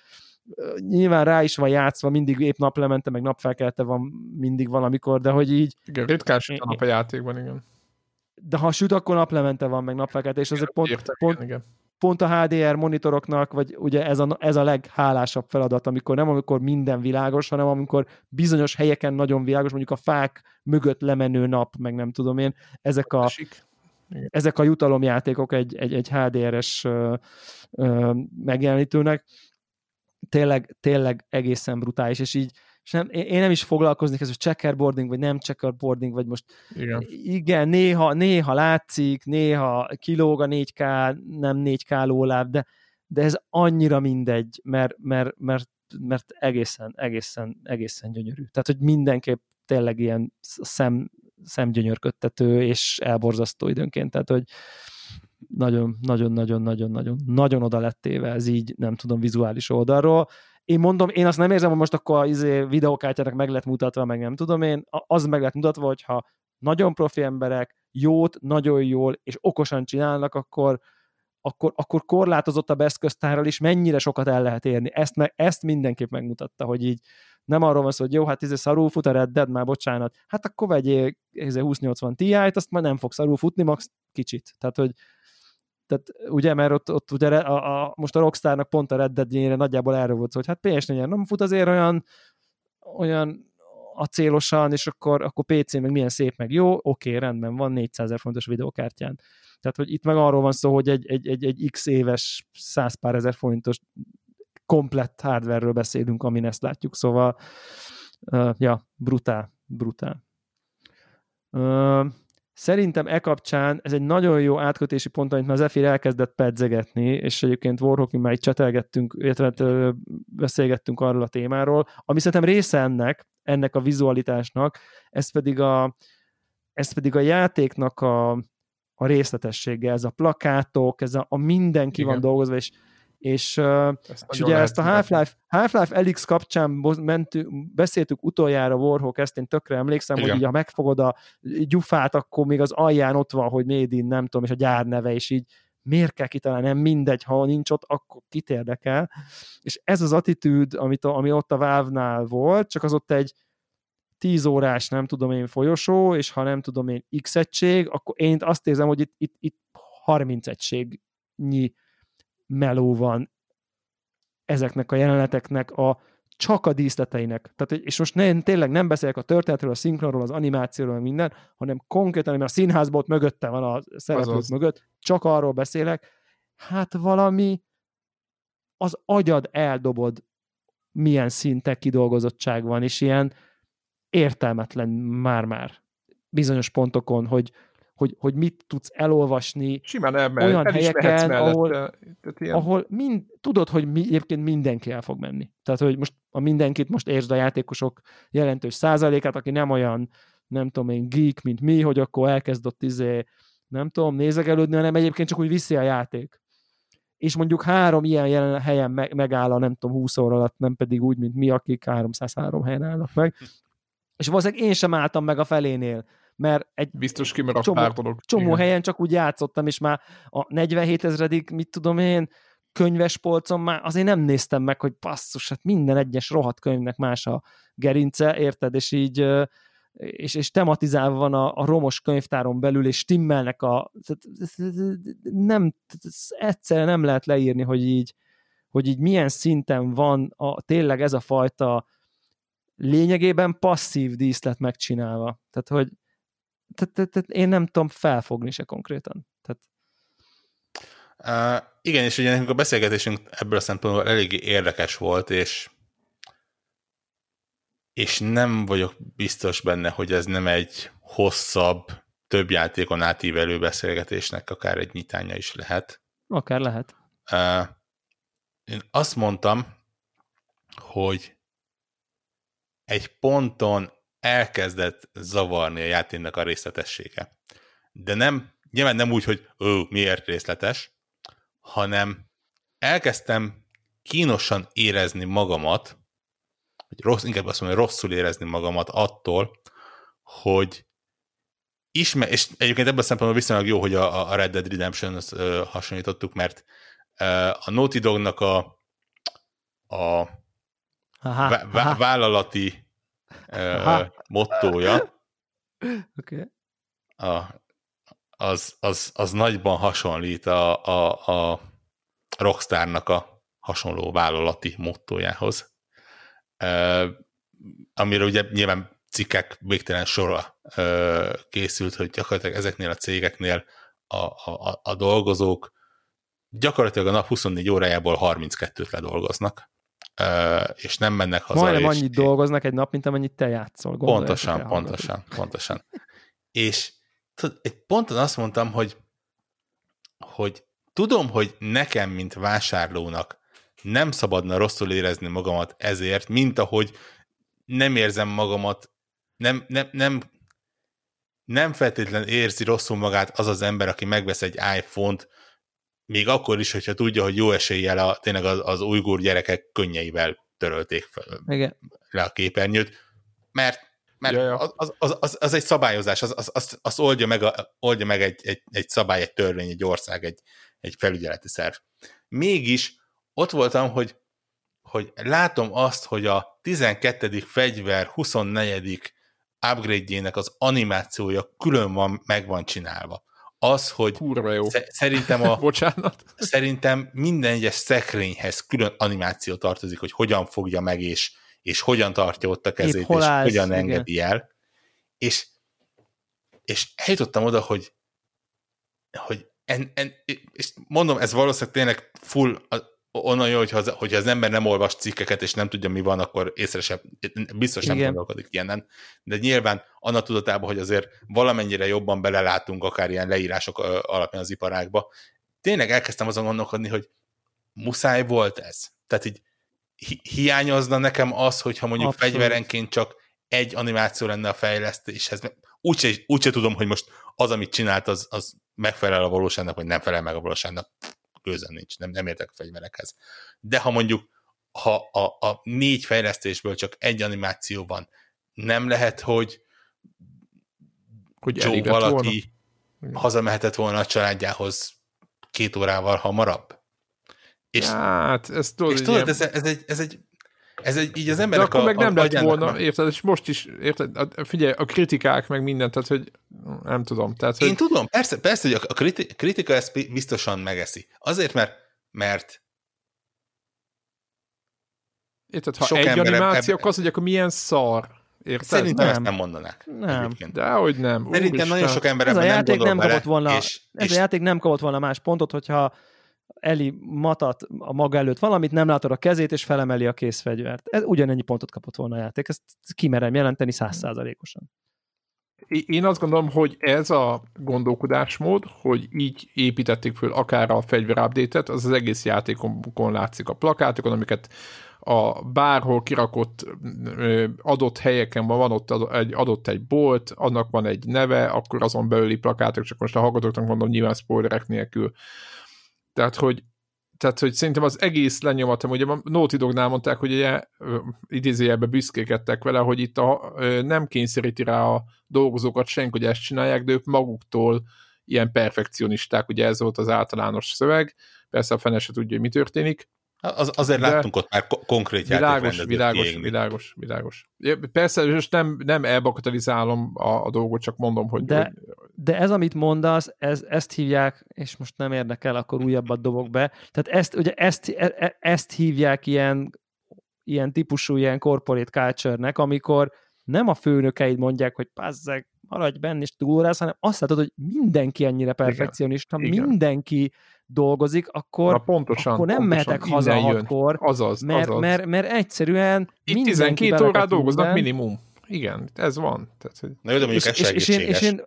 nyilván rá is van játszva, mindig épp naplemente, meg napfelkelte van mindig valamikor, de hogy így... Igen, ritkán süt a nap a játékban, igen. De ha süt, akkor naplemente van, meg napfelkelte, és azért pont, értek, pont, igen. Pont a HDR monitoroknak, vagy ugye ez a, ez a leghálásabb feladat, amikor nem amikor minden világos, hanem amikor bizonyos helyeken nagyon világos, mondjuk a fák mögött lemenő nap, meg nem tudom én, ezek a, ezek a jutalomjátékok egy, egy, egy HDR-es ö, ö, megjelenítőnek. Tényleg, tényleg egészen brutális, és így és nem, én nem is foglalkoznék ez, hogy checkerboarding, vagy nem checkerboarding, vagy most igen, igen néha, néha látszik, néha kilóg a 4K, nem 4K lóláb, de, de ez annyira mindegy, mert, mert, mert, mert egészen, egészen, egészen gyönyörű. Tehát, hogy mindenképp tényleg ilyen szem, szemgyönyörködtető és elborzasztó időnként, tehát hogy nagyon, nagyon, nagyon, nagyon, nagyon, nagyon oda lett téve ez így, nem tudom, vizuális oldalról. Én mondom, én azt nem érzem, hogy most akkor izé videókártyának meg lett mutatva, meg nem tudom én, az meg lett mutatva, hogyha nagyon profi emberek jót, nagyon jól és okosan csinálnak, akkor, akkor, akkor korlátozottabb eszköztárral is mennyire sokat el lehet érni. Ezt, meg, ezt mindenképp megmutatta, hogy így nem arról van szó, hogy jó, hát ez szarul fut a Red Dead, már bocsánat, hát akkor vegyél 2080 Ti-t, azt már nem fog szarul futni, max kicsit. Tehát, hogy tehát ugye, mert ott, ott ugye a, a, most a Rockstarnak pont a Red Dead nagyjából erről volt hogy hát ps nem fut azért olyan, olyan acélosan, és akkor, akkor PC meg milyen szép, meg jó, oké, rendben van, 400 ezer fontos videókártyán. Tehát, hogy itt meg arról van szó, hogy egy, egy, egy, egy x éves, száz pár ezer forintos komplett hardware beszélünk, amin ezt látjuk, szóval uh, ja, brutál, brutál. Uh, Szerintem e kapcsán ez egy nagyon jó átkötési pont, amit már Zephyr elkezdett pedzegetni, és egyébként Warhawk már itt csetelgettünk, illetve beszélgettünk arról a témáról, ami szerintem része ennek, ennek a vizualitásnak, ez pedig a, ez pedig a játéknak a, a részletessége, ez a plakátok, ez a, a mindenki Igen. van dolgozva, és és, uh, és ugye ezt a Half-Life, Half-Life Elix kapcsán mentünk, beszéltük utoljára Warhawk, ezt én tökre emlékszem, Igen. hogy így ha megfogod a gyufát, akkor még az alján ott van, hogy Made in, nem tudom, és a gyár neve, és így miért kell kitalálni, nem mindegy, ha nincs ott, akkor kit érdekel. És ez az attitűd, amit a, ami ott a Valve-nál volt, csak az ott egy 10 órás, nem tudom én, folyosó, és ha nem tudom én, X egység, akkor én azt érzem, hogy itt, itt, itt 30 egységnyi meló van ezeknek a jeleneteknek a csak a díszleteinek. Tehát, és most ne, tényleg nem beszélek a történetről, a szinkronról, az animációról, minden, hanem konkrétan, mert a színházból mögötte van a szereplők mögött, csak arról beszélek, hát valami az agyad eldobod, milyen szinten kidolgozottság van, és ilyen értelmetlen már-már bizonyos pontokon, hogy, hogy, hogy mit tudsz elolvasni Simán elmehet, olyan el helyeken, mellett, ahol, tehát ilyen... ahol mind, tudod, hogy mi, egyébként mindenki el fog menni. Tehát, hogy most a mindenkit most értsd a játékosok jelentős százalékát, aki nem olyan, nem tudom én, geek, mint mi, hogy akkor elkezdott izé, nem tudom, nézegelődni, hanem egyébként csak úgy viszi a játék. És mondjuk három ilyen jelen helyen me- megáll a nem tudom, 20 óra alatt, nem pedig úgy, mint mi, akik 303 helyen állnak meg. És valószínűleg én sem álltam meg a felénél mert egy Biztos csomó, pár dolog. Csomó Igen. helyen csak úgy játszottam, és már a 47 ezredik, mit tudom én, könyves polcon már azért nem néztem meg, hogy passzus, hát minden egyes rohadt könyvnek más a gerince, érted, és így és, és tematizálva van a, a romos könyvtáron belül, és stimmelnek a nem, egyszerűen nem lehet leírni, hogy így, hogy így milyen szinten van a, tényleg ez a fajta lényegében passzív díszlet megcsinálva. Tehát, hogy tehát, tehát, tehát én nem tudom felfogni se konkrétan. Tehát... Uh, igen, és ugye nekünk a beszélgetésünk ebből a szempontból eléggé érdekes volt, és és nem vagyok biztos benne, hogy ez nem egy hosszabb, több játékon átívelő beszélgetésnek akár egy nyitánya is lehet. Akár lehet. Uh, én azt mondtam, hogy egy ponton elkezdett zavarni a játéknak a részletessége. De nem, nyilván nem úgy, hogy ó, miért részletes, hanem elkezdtem kínosan érezni magamat, vagy rossz, inkább azt mondom, hogy rosszul érezni magamat attól, hogy ismer, és egyébként ebben a szempontból viszonylag jó, hogy a, a Red Dead redemption hasonlítottuk, mert a Naughty Dognak a, a aha, vá- aha. vállalati mottója. Okay. A, az, az, az nagyban hasonlít a, a, a Rockstarnak a hasonló vállalati mottójához. Uh, amiről ugye nyilván cikkek végtelen sora uh, készült, hogy gyakorlatilag ezeknél a cégeknél a, a, a dolgozók gyakorlatilag a nap 24 órájából 32-t ledolgoznak és nem mennek haza. Majdnem annyit dolgoznak egy nap, mint amennyit te játszol. Pontosan, pontosan, pontosan. és tudod, egy ponton azt mondtam, hogy, hogy tudom, hogy nekem, mint vásárlónak nem szabadna rosszul érezni magamat ezért, mint ahogy nem érzem magamat, nem, nem, nem, nem feltétlen érzi rosszul magát az az ember, aki megvesz egy iPhone-t, még akkor is, hogyha tudja, hogy jó eséllyel a, tényleg az, az ujgur gyerekek könnyeivel törölték fel, Igen. le a képernyőt, mert, mert Ja, ja. Az, az, az, az, egy szabályozás, az, az, az, az oldja meg, a, oldja meg egy, egy, egy szabály, egy törvény, egy ország, egy, egy felügyeleti szerv. Mégis ott voltam, hogy, hogy látom azt, hogy a 12. fegyver 24. upgrade-jének az animációja külön van, meg van csinálva. Az, hogy Kurva jó. sze- szerintem, a, Bocsánat. szerintem minden egyes szekrényhez külön animáció tartozik, hogy hogyan fogja meg, és, és hogyan tartja ott a kezét, hol és állsz, hogyan igen. engedi el. És, és eljutottam oda, hogy, hogy en, en, és mondom, ez valószínűleg tényleg full onnan jó, hogyha az, hogyha az ember nem olvas cikkeket, és nem tudja, mi van, akkor észre sem, biztos nem gondolkodik ilyenen. De nyilván annak tudatában, hogy azért valamennyire jobban belelátunk akár ilyen leírások alapján az iparágba, tényleg elkezdtem azon gondolkodni, hogy muszáj volt ez. Tehát így hi- hiányozna nekem az, hogyha mondjuk Abszolút. fegyverenként csak egy animáció lenne a fejlesztéshez. Úgyse, úgyse tudom, hogy most az, amit csinált, az, az megfelel a valóságnak, vagy nem felel meg a valóságnak. Gőzem nincs, nem, nem értek a fegyverekhez. De ha mondjuk ha a, a négy fejlesztésből csak egy animáció van, nem lehet, hogy Hogy Joe volna. valaki Igen. hazamehetett volna a családjához két órával hamarabb. És, Hát, ez tudod, és tudod, ilyen- ez, ez, egy, ez egy ez egy, így az De emberek akkor a, meg nem a, lett volna, nem- érted, és most is, érted, a, figyelj, a kritikák meg mindent, tehát, hogy nem tudom, tehát, hogy Én tudom, persze, persze, hogy a a kriti- kritika ezt bi- biztosan megeszi. Azért, mert, mert érted, ha sok egy eb- animáció, eb- akkor mondják, hogy milyen szar. Érted? szerintem Nem. ezt nem mondanák. Nem. Egyébként. De hogy nem. Szerintem Úristen. nagyon sok ember Ez a nem játék nem bele, kapott volna, és, ez és a játék nem kapott volna más pontot, hogyha Eli matat a maga előtt valamit, nem látod a kezét, és felemeli a készfegyvert. Ez ugyanennyi pontot kapott volna a játék. Ezt kimerem jelenteni százszázalékosan. Én- azt gondolom, hogy ez a gondolkodásmód, hogy így építették föl akár a fegyver update-et, az az egész játékon látszik a plakátokon, amiket a bárhol kirakott adott helyeken van, van ott egy, adott egy bolt, annak van egy neve, akkor azon belüli plakátok, csak most a hallgatóknak mondom nyilván spoilerek nélkül. Tehát, hogy tehát, hogy szerintem az egész lenyomatom, ugye a Naughty Dognál mondták, hogy ugye ö, idézőjelben büszkékedtek vele, hogy itt a, nem kényszeríti rá a dolgozókat senki, hogy ezt csinálják, de ők maguktól ilyen perfekcionisták, ugye ez volt az általános szöveg, persze a fene se tudja, hogy mi történik. Az, azért De- láttunk ott már ko- konkrét Világos, világos, kiégni. világos, világos. Persze, most nem, nem elbakatalizálom a, a dolgot, csak mondom, hogy, De- hogy De ez, amit mondasz, ez, ezt hívják, és most nem érdekel, akkor újabbat dobok be. Tehát ezt, ugye ezt, e- e- ezt hívják ilyen, ilyen típusú, ilyen corporate culture-nek, amikor nem a főnökeid mondják, hogy pazzeg, maradj benne és túlórász, hanem azt látod, hogy mindenki ennyire perfekcionista, Igen. mindenki dolgozik, akkor, na pontosan, akkor nem pontosan mehetek haza hatkor, Azaz, mert, azaz. mert, mert egyszerűen Itt mindenki 12 belekap órát dolgoznak minden. minimum. Igen, ez van. Tehát, hogy Na jó, de mondjuk és, ez és, és, én, és, én,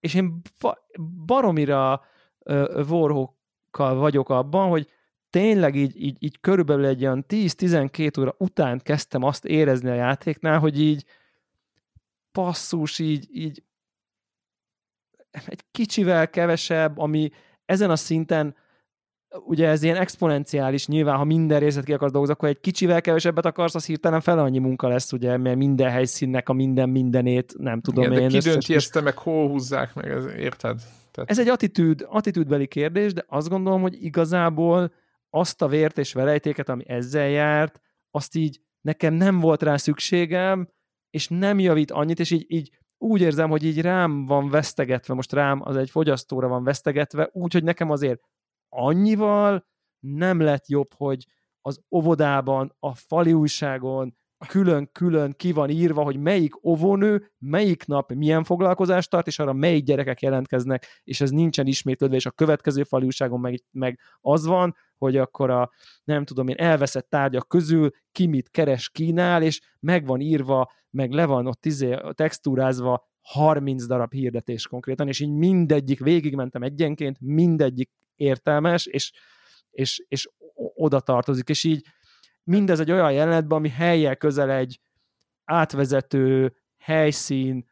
és én ba- baromira uh, vorhokkal vagyok abban, hogy tényleg így, így, így körülbelül egy olyan 10-12 óra után kezdtem azt érezni a játéknál, hogy így passzus, így, így egy kicsivel kevesebb, ami ezen a szinten ugye ez ilyen exponenciális, nyilván, ha minden részlet ki akarsz dolgozni, akkor egy kicsivel kevesebbet akarsz, az hirtelen fele annyi munka lesz, ugye, mert minden helyszínnek a minden mindenét, nem tudom igen, de én. ki összes- dönti ezt, meg hol húzzák meg, ez, érted? Tehát, ez egy attitűd, attitűdbeli kérdés, de azt gondolom, hogy igazából azt a vért és verejtéket, ami ezzel járt, azt így nekem nem volt rá szükségem, és nem javít annyit, és így, így úgy érzem, hogy így rám van vesztegetve, most rám az egy fogyasztóra van vesztegetve, úgyhogy nekem azért annyival nem lett jobb, hogy az óvodában, a fali újságon külön-külön ki van írva, hogy melyik óvónő, melyik nap milyen foglalkozást tart, és arra melyik gyerekek jelentkeznek, és ez nincsen ismétlődve, és a következő fali újságon meg, meg az van, hogy akkor a, nem tudom én, elveszett tárgyak közül ki mit keres, kínál, és meg van írva, meg le van ott izé, textúrázva 30 darab hirdetés konkrétan, és így mindegyik, végigmentem egyenként, mindegyik értelmes, és, és, és oda tartozik, és így mindez egy olyan jelenetben, ami helyjel közel egy átvezető helyszín,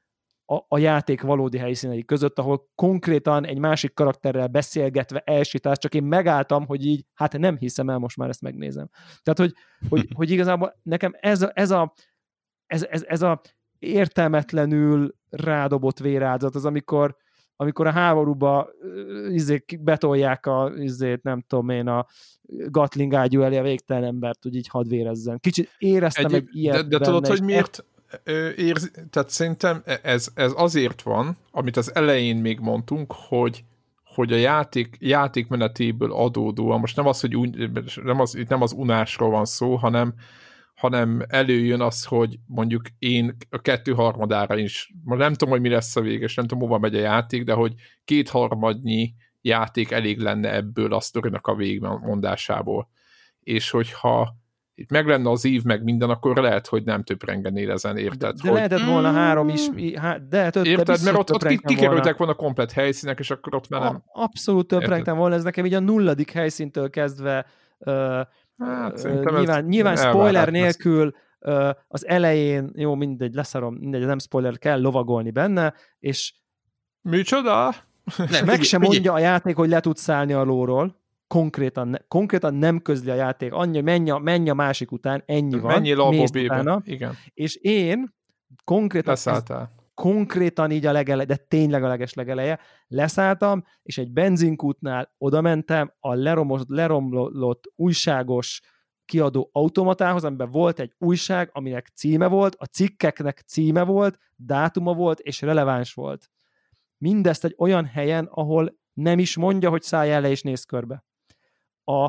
a, a játék valódi helyszínei között, ahol konkrétan egy másik karakterrel beszélgetve elsétálsz, csak én megálltam, hogy így, hát nem hiszem el, most már ezt megnézem. Tehát, hogy, hogy, hogy igazából nekem ez a, ez a, ez, ez, ez a értelmetlenül rádobott véráldozat, az amikor, amikor a háborúba izé, betolják a, izét, nem tudom én, a Gatling ágyú elé a végtelen embert, hogy így hadvérezzen. Kicsit éreztem egy, egy ilyet De, de tudod, hogy miért érzi, tehát szerintem ez, ez azért van, amit az elején még mondtunk, hogy hogy a játék, játékmenetéből adódóan, most nem az, hogy un, nem az, itt nem az unásról van szó, hanem, hanem előjön az, hogy mondjuk én a kettő harmadára is, most nem tudom, hogy mi lesz a véges, nem tudom, hova megy a játék, de hogy kétharmadnyi játék elég lenne ebből a sztorinak a végmondásából. És hogyha itt meg lenne az ív, meg minden, akkor lehet, hogy nem több rengenél ezen, érted? De, de hogy... lehetett volna három is, há, de több, Érted, mert ott, ott kikerültek volna komplet helyszínek, és akkor ott már nem... Abszolút több volna, ez nekem így a nulladik helyszíntől kezdve uh, hát, nyilván, nyilván spoiler nélkül az elején, jó, mindegy, leszarom, mindegy, nem spoiler, kell lovagolni benne, és Micsoda? Nem, meg sem mondja a játék, hogy le tudsz szállni a lóról, konkrétan, konkrétan nem közli a játék, annyi, menj a, menj a másik után, ennyi van. Mennyi utána, igen. És én konkrétan, ez, konkrétan így a legele, de tényleg a leges legeleje, leszálltam, és egy benzinkútnál oda mentem a leromlott, leromlott újságos kiadó automatához, amiben volt egy újság, aminek címe volt, a cikkeknek címe volt, dátuma volt, és releváns volt. Mindezt egy olyan helyen, ahol nem is mondja, hogy szállj le és néz körbe. A,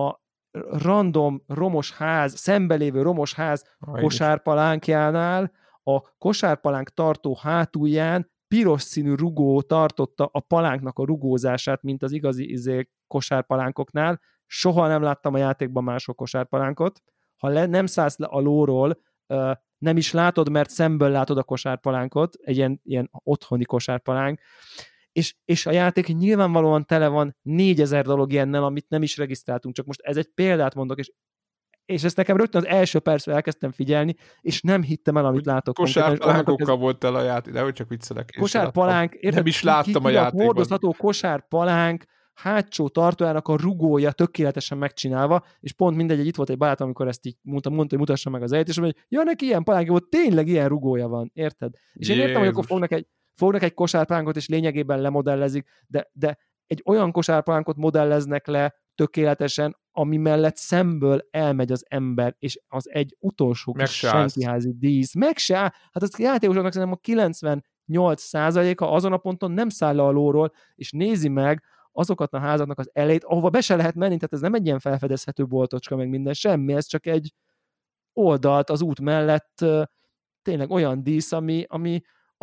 a random romos ház, szembelévő romos ház kosárpalánkjánál a kosárpalánk tartó hátulján piros színű rugó tartotta a palánknak a rugózását, mint az igazi izé, kosárpalánkoknál. Soha nem láttam a játékban mások kosárpalánkot. Ha le, nem szállsz le a lóról, nem is látod, mert szemből látod a kosárpalánkot, egy ilyen, ilyen otthoni kosárpalánk, és, és a játék nyilvánvalóan tele van négyezer dolog ilyennel, amit nem is regisztráltunk, csak most ez egy példát mondok, és és ezt nekem rögtön az első percben elkezdtem figyelni, és nem hittem el, amit látok. Kosárpalánkokkal ez... volt el a játék, de hogy csak viccelek. Kosárpalánk, érted, nem is láttam ki, ki, a játékban. Hordozható kosárpalánk, hátsó tartójának a rugója tökéletesen megcsinálva, és pont mindegy, itt volt egy barátom, amikor ezt így mondta, mondta hogy mutassa meg az eljét, és mondja, hogy ja, neki ilyen palánkja volt, tényleg ilyen rugója van, érted? És én értem, hogy akkor fognak egy, fognak egy kosárpánkot, és lényegében lemodellezik, de, de egy olyan kosárpánkot modelleznek le tökéletesen, ami mellett szemből elmegy az ember, és az egy utolsó meg senkiházi dísz. Meg se áll. Hát az játékosoknak szerintem a 98 a azon a ponton nem száll le a lóról, és nézi meg azokat a házaknak az elét, ahova be se lehet menni, tehát ez nem egy ilyen felfedezhető boltocska, meg minden, semmi, ez csak egy oldalt az út mellett tényleg olyan dísz, ami, ami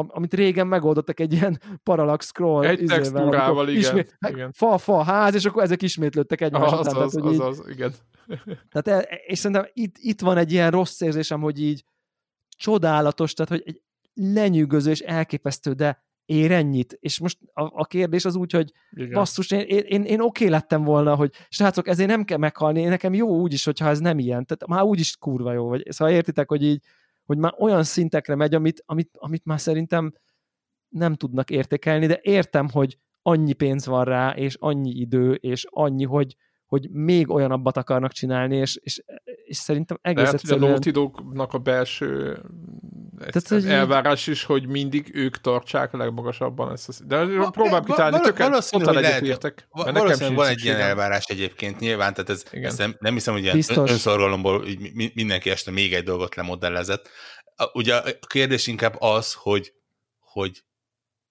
amit régen megoldottak egy ilyen parallax scroll egy izével, textúrával, igen, ismét, hát igen. Fa, fa, ház, és akkor ezek ismétlődtek egymás az, után. Az, tehát, az, az, az, igen. Tehát, e, és szerintem itt, itt van egy ilyen rossz érzésem, hogy így csodálatos, tehát hogy egy lenyűgöző és elképesztő, de ér ennyit. És most a, a kérdés az úgy, hogy Igen. basszus, én, én, én, én oké lettem volna, hogy srácok, ezért nem kell meghalni, nekem jó úgy is, hogyha ez nem ilyen. Tehát már úgy is kurva jó, vagy szóval értitek, hogy így hogy már olyan szintekre megy, amit, amit, amit már szerintem nem tudnak értékelni, de értem, hogy annyi pénz van rá, és annyi idő, és annyi, hogy, hogy még olyanabbat akarnak csinálni, és, és, és szerintem egész Lehet, egyszerűen... a Naughty a belső Tehát, hogy elvárás is, hogy mindig ők tartsák a legmagasabban ezt. A... De ha, próbálom kitalálni, tök valószínűleg egyetértek. Valószínűleg van egy ilyen elvárás egyébként nyilván, tehát ez, ezt nem, nem hiszem, hogy ilyen önszorgalomból mindenki este még egy dolgot lemodellezett. Ugye a kérdés inkább az, hogy, hogy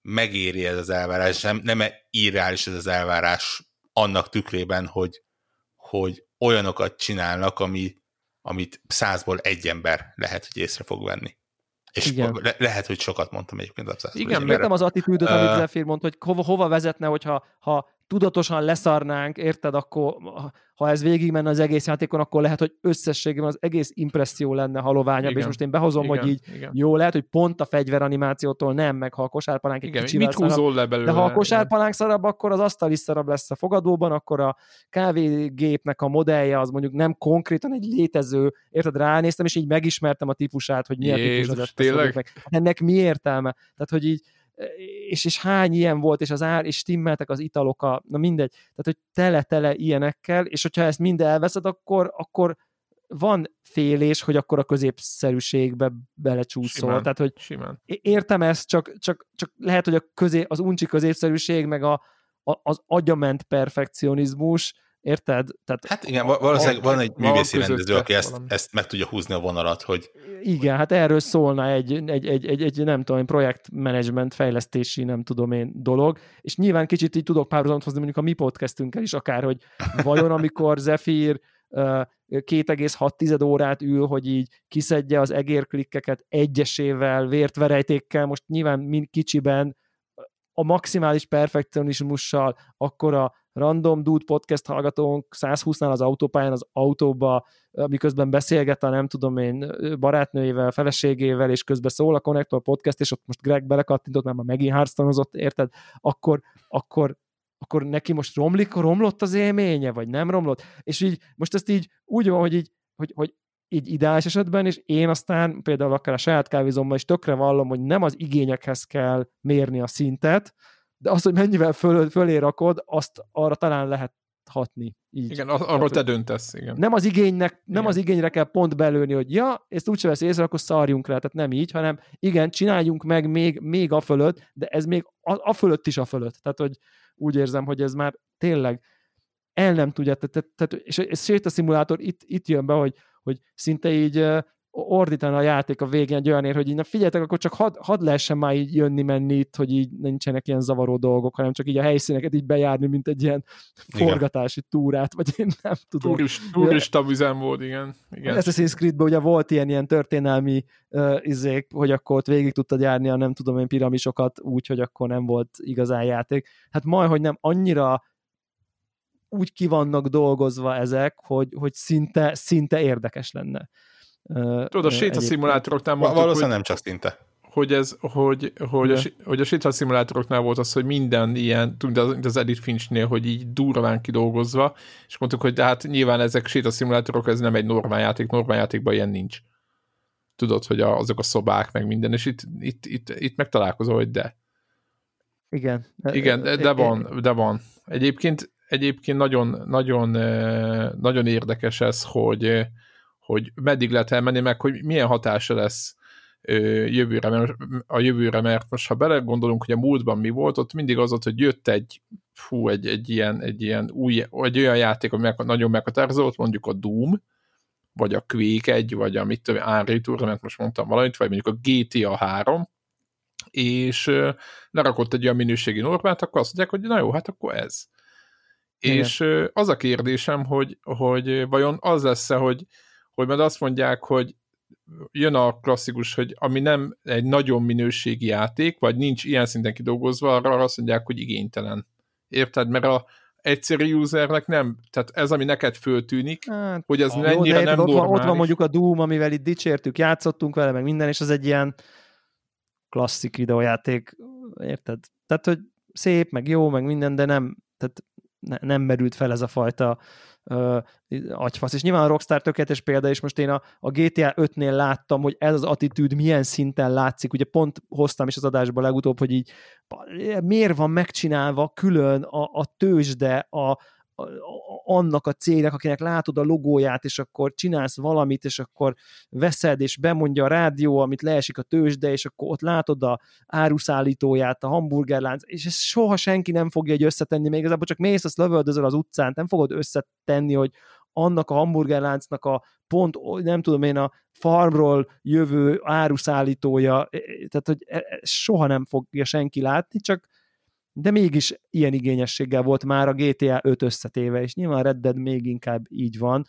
megéri ez az elvárás, nem, nem irreális ez az elvárás annak tükrében, hogy, hogy olyanokat csinálnak, ami, amit százból egy ember lehet, hogy észre fog venni. És Igen. Le- lehet, hogy sokat mondtam egyébként a Igen, meg nem az attitűdöt, amit Zephyr mondta, hogy hova, hova vezetne, hogyha ha tudatosan leszarnánk, érted, akkor ha ez végig menne az egész játékon, akkor lehet, hogy összességében az egész impresszió lenne haloványabb, igen. és most én behozom, igen, hogy így igen. jó, lehet, hogy pont a fegyveranimációtól nem, meg ha a kosárpalánk egy igen, kicsivel mit húzol le belőle? De ha a kosárpalánk szarabb, akkor az asztal is szarabb lesz a fogadóban, akkor a kávégépnek a modellje az mondjuk nem konkrétan egy létező, érted, ránéztem, és így megismertem a típusát, hogy mi a típus az tényleg? Ennek mi értelme? Tehát, hogy így és, és hány ilyen volt, és az ár, és stimmeltek az italok, a, na mindegy, tehát hogy tele-tele ilyenekkel, és hogyha ezt mind elveszed, akkor, akkor van félés, hogy akkor a középszerűségbe belecsúszol. Simán, Tehát, hogy simán. értem ezt, csak, csak, csak lehet, hogy a közé, az uncsi középszerűség, meg a, a, az agyament perfekcionizmus, Érted? Tehát hát igen, valószínűleg van egy művészi rendező, aki ezt, ezt meg tudja húzni a vonalat, hogy... Igen, hát erről szólna egy, egy, egy, egy, egy nem tudom, projektmenedzsment, fejlesztési, nem tudom én dolog, és nyilván kicsit így tudok párhuzamot hozni mondjuk a mi podcastünkkel is akár, hogy vajon amikor Zephyr 2,6 órát ül, hogy így kiszedje az egérklikkeket egyesével, vértverejtékkel, most nyilván mind kicsiben a maximális perfekcionizmussal, akkor a random dude podcast hallgatónk 120-nál az autópályán az autóba, miközben beszélget a nem tudom én barátnőjével, feleségével, és közben szól a Connector podcast, és ott most Greg belekattintott, mert már megint hearthstone érted? Akkor, akkor, akkor neki most romlik, romlott az élménye, vagy nem romlott? És így, most ezt így úgy van, hogy így, hogy, hogy így ideális esetben, és én aztán például akár a saját kávézomban is tökre vallom, hogy nem az igényekhez kell mérni a szintet, de az, hogy mennyivel föl, fölé rakod, azt arra talán lehet hatni. Így. Igen, ar- arról te döntesz, igen. Nem az igénynek, nem igen. az igényre kell pont belőni, hogy ja, ezt úgyse vesz észre, akkor szarjunk rá, tehát nem így, hanem igen, csináljunk meg még, még a fölött, de ez még a, a fölött is a fölött. Tehát, hogy úgy érzem, hogy ez már tényleg el nem tudja, tehát, tehát és a szimulátor itt, itt jön be, hogy, hogy szinte így ordítana a játék a végén egy olyanért, hogy így, na figyeljetek, akkor csak hadd had lehessen már így jönni-menni itt, hogy így nincsenek ilyen zavaró dolgok, hanem csak így a helyszíneket így bejárni, mint egy ilyen igen. forgatási túrát, vagy én nem tudom. Turist, turista üzemmód, igen. igen. Assassin's creed ugye volt ilyen, ilyen történelmi uh, izék, hogy akkor ott végig tudtad járni a nem tudom én piramisokat úgy, hogy akkor nem volt igazán játék. Hát majd, hogy nem annyira úgy ki vannak dolgozva ezek, hogy, hogy szinte, szinte érdekes lenne. Tudod, a sétaszimulátoroknál mondtuk, Valószínűleg nem csak szinte. Hogy, ez, hogy, hogy, a, hogy a sétaszimulátoroknál volt az, hogy minden ilyen, mint az Edith Finchnél, hogy így durván kidolgozva, és mondtuk, hogy de hát nyilván ezek sétaszimulátorok, ez nem egy normál játék, normál játékban ilyen nincs. Tudod, hogy a, azok a szobák, meg minden, és itt, itt, itt, itt megtalálkozol, hogy de. Igen. Igen, de, de van, de van. Egyébként, egyébként nagyon, nagyon, nagyon érdekes ez, hogy, hogy meddig lehet elmenni, meg hogy milyen hatása lesz jövőre, mert a jövőre, mert most ha belegondolunk, hogy a múltban mi volt, ott mindig az volt, hogy jött egy fú, egy, egy, ilyen, egy ilyen új, egy olyan játék, ami nagyon meghatározott, mondjuk a Doom, vagy a Quake 1, vagy a mit tudom, Unreal Tournament, most mondtam valamit, vagy mondjuk a GTA 3, és lerakott egy olyan minőségi normát, akkor azt mondják, hogy na jó, hát akkor ez. Igen. És az a kérdésem, hogy, hogy vajon az lesz-e, hogy hogy majd azt mondják, hogy jön a klasszikus, hogy ami nem egy nagyon minőségi játék, vagy nincs ilyen szinten kidolgozva, arra azt mondják, hogy igénytelen. Érted? Mert a egyszerű usernek nem, tehát ez, ami neked föltűnik, hát, hogy ez mennyire nem ott normális. Van, ott van mondjuk a Doom, amivel itt dicsértük, játszottunk vele, meg minden, és az egy ilyen klasszik videójáték, érted? Tehát, hogy szép, meg jó, meg minden, de nem, tehát ne, nem merült fel ez a fajta uh, agyfasz. És nyilván a Rockstar tökéletes példa, és most én a, a GTA 5-nél láttam, hogy ez az attitűd milyen szinten látszik. Ugye pont hoztam is az adásba legutóbb, hogy így miért van megcsinálva külön a, a tőzsde, a, annak a cégnek, akinek látod a logóját, és akkor csinálsz valamit, és akkor veszed, és bemondja a rádió, amit leesik a tőzsde, és akkor ott látod a áruszállítóját, a hamburgerlánc, és ezt soha senki nem fogja egy összetenni, még igazából csak mész, azt lövöldözöl az utcán, nem fogod összetenni, hogy annak a hamburgerláncnak a pont, nem tudom én, a farmról jövő áruszállítója, e, e, tehát hogy e, soha nem fogja senki látni, csak de mégis ilyen igényességgel volt már a GTA 5 összetéve, és nyilván Red Dead még inkább így van,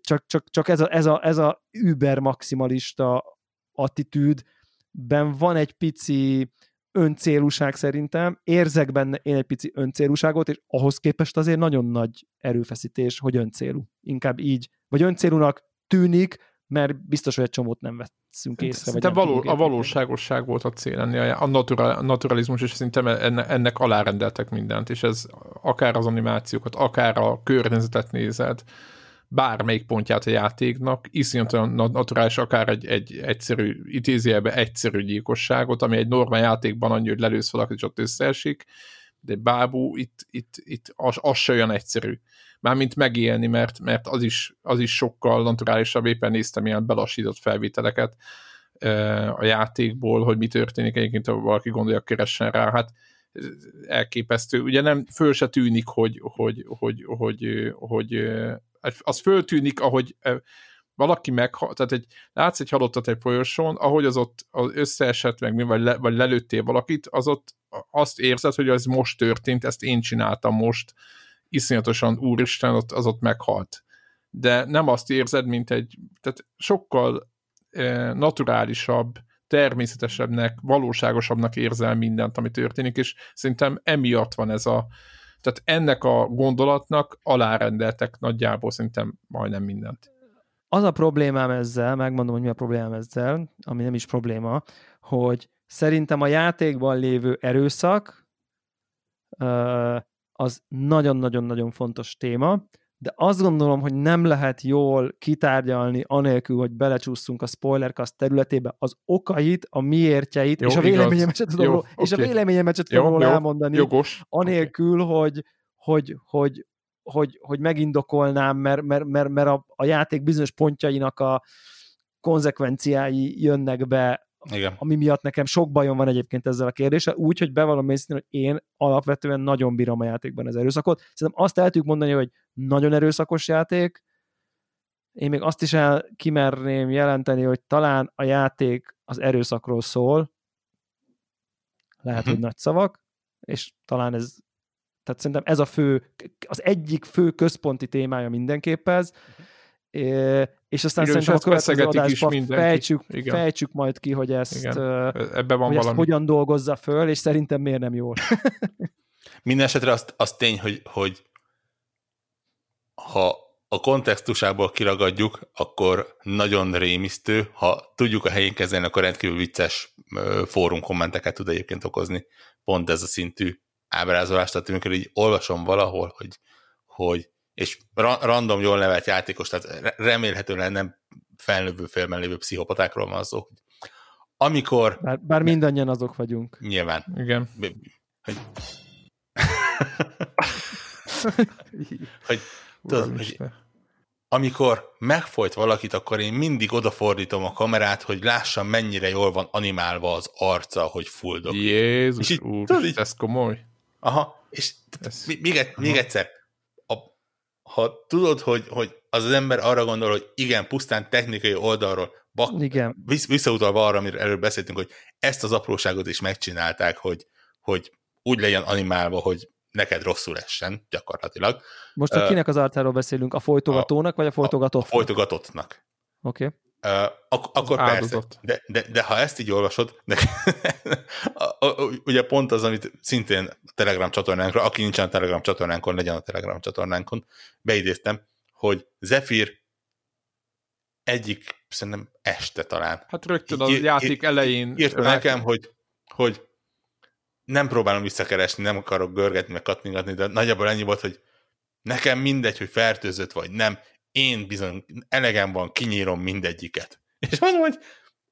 csak, csak, csak ez, a, ez, a, ez a über maximalista attitűdben van egy pici öncélúság szerintem, érzek benne én egy pici öncélúságot, és ahhoz képest azért nagyon nagy erőfeszítés, hogy öncélú. Inkább így, vagy öncélúnak tűnik, mert biztos, hogy egy csomót nem veszünk észre. Szinte vagy való, a valóságosság volt a cél ennél, a, natural, a naturalizmus, és szerintem ennek, ennek alárendeltek mindent, és ez akár az animációkat, akár a környezetet nézed, bármelyik pontját a játéknak, iszonyatosan naturális, akár egy, egy egyszerű, idézőjelbe egyszerű gyilkosságot, ami egy normál játékban annyi, hogy lelősz valakit, és ott összeesik, de bábú itt, itt, itt az, az se olyan egyszerű. Mármint megélni, mert, mert az, is, az is sokkal naturálisabb, éppen néztem ilyen belassított felvételeket a játékból, hogy mi történik egyébként, ha valaki gondolja, keressen rá, hát elképesztő. Ugye nem, föl se tűnik, hogy, hogy, hogy, hogy, hogy az föltűnik, ahogy valaki meghalt, tehát egy, látsz egy halottat egy folyosón, ahogy az ott az összeesett meg, vagy, le, vagy lelőttél valakit, az ott azt érzed, hogy ez most történt, ezt én csináltam most, iszonyatosan úristen, ott, az ott meghalt. De nem azt érzed, mint egy, tehát sokkal eh, naturálisabb, természetesebbnek, valóságosabbnak érzel mindent, ami történik, és szerintem emiatt van ez a, tehát ennek a gondolatnak alárendeltek nagyjából szerintem majdnem mindent. Az a problémám ezzel, megmondom, hogy mi a problémám ezzel, ami nem is probléma, hogy szerintem a játékban lévő erőszak az nagyon-nagyon-nagyon fontos téma, de azt gondolom, hogy nem lehet jól kitárgyalni anélkül, hogy belecsúszunk a spoilercast területébe az okait, a miértjeit, jó, és a véleményemet tudom, jó, róla, és okay. a véleményemet sem tudom róla elmondani, jogos. anélkül, okay. hogy, hogy, hogy, hogy, hogy megindokolnám, mert, mert, mert, mert a, a játék bizonyos pontjainak a konzekvenciái jönnek be igen. ami miatt nekem sok bajom van egyébként ezzel a kérdéssel, úgy, hogy bevallom őszintén, hogy én alapvetően nagyon bírom a játékban az erőszakot. Szerintem azt el tudjuk mondani, hogy nagyon erőszakos játék, én még azt is el kimerném jelenteni, hogy talán a játék az erőszakról szól, lehet, hogy nagy szavak, és talán ez, tehát szerintem ez a fő, az egyik fő központi témája mindenképp ez, uh-huh és aztán Igen, szerintem a következő adásban fejtsük, fejtsük majd ki, hogy ezt, Igen. Ebben van hogy valami. ezt hogyan dolgozza föl, és szerintem miért nem jól. Minden esetre az, az tény, hogy, hogy ha a kontextusából kiragadjuk, akkor nagyon rémisztő, ha tudjuk a helyén kezelni, akkor rendkívül vicces fórum kommenteket tud egyébként okozni. Pont ez a szintű ábrázolás, tehát amikor így olvasom valahol, hogy, hogy és ra- random jól nevelt játékos, tehát remélhetően nem felnövő félben lévő pszichopatákról van szó. Amikor... Bár, bár mindannyian azok vagyunk. Nyilván. Igen. Hogy, hogy, tudod, hogy amikor megfojt valakit, akkor én mindig odafordítom a kamerát, hogy lássam, mennyire jól van animálva az arca, hogy fuldog. Jézus így, úr, tudod, így, ez komoly. Aha, és még, még egyszer, ha tudod, hogy, hogy az az ember arra gondol, hogy igen, pusztán technikai oldalról, bak, igen. visszautalva arra, amiről előbb beszéltünk, hogy ezt az apróságot is megcsinálták, hogy, hogy úgy legyen animálva, hogy neked rosszul essen, gyakorlatilag. Most a kinek az arcáról beszélünk? A folytogatónak, a, vagy a folytogatottnak? A folytogatottnak. Oké. Okay. Uh, ak- akkor persze, de, de, de ha ezt így olvasod, de, a, a, ugye pont az, amit szintén a Telegram csatornánkra, aki nincsen a Telegram csatornánkon, legyen a Telegram csatornánkon, beidéztem, hogy Zephyr egyik, szerintem este talán. Hát rögtön a ír, játék ír, elején. Írta nekem, hogy, hogy nem próbálom visszakeresni, nem akarok görgetni, meg katningatni, de nagyjából ennyi volt, hogy nekem mindegy, hogy fertőzött vagy nem, én bizony elegem van, kinyírom mindegyiket. És mondom, hogy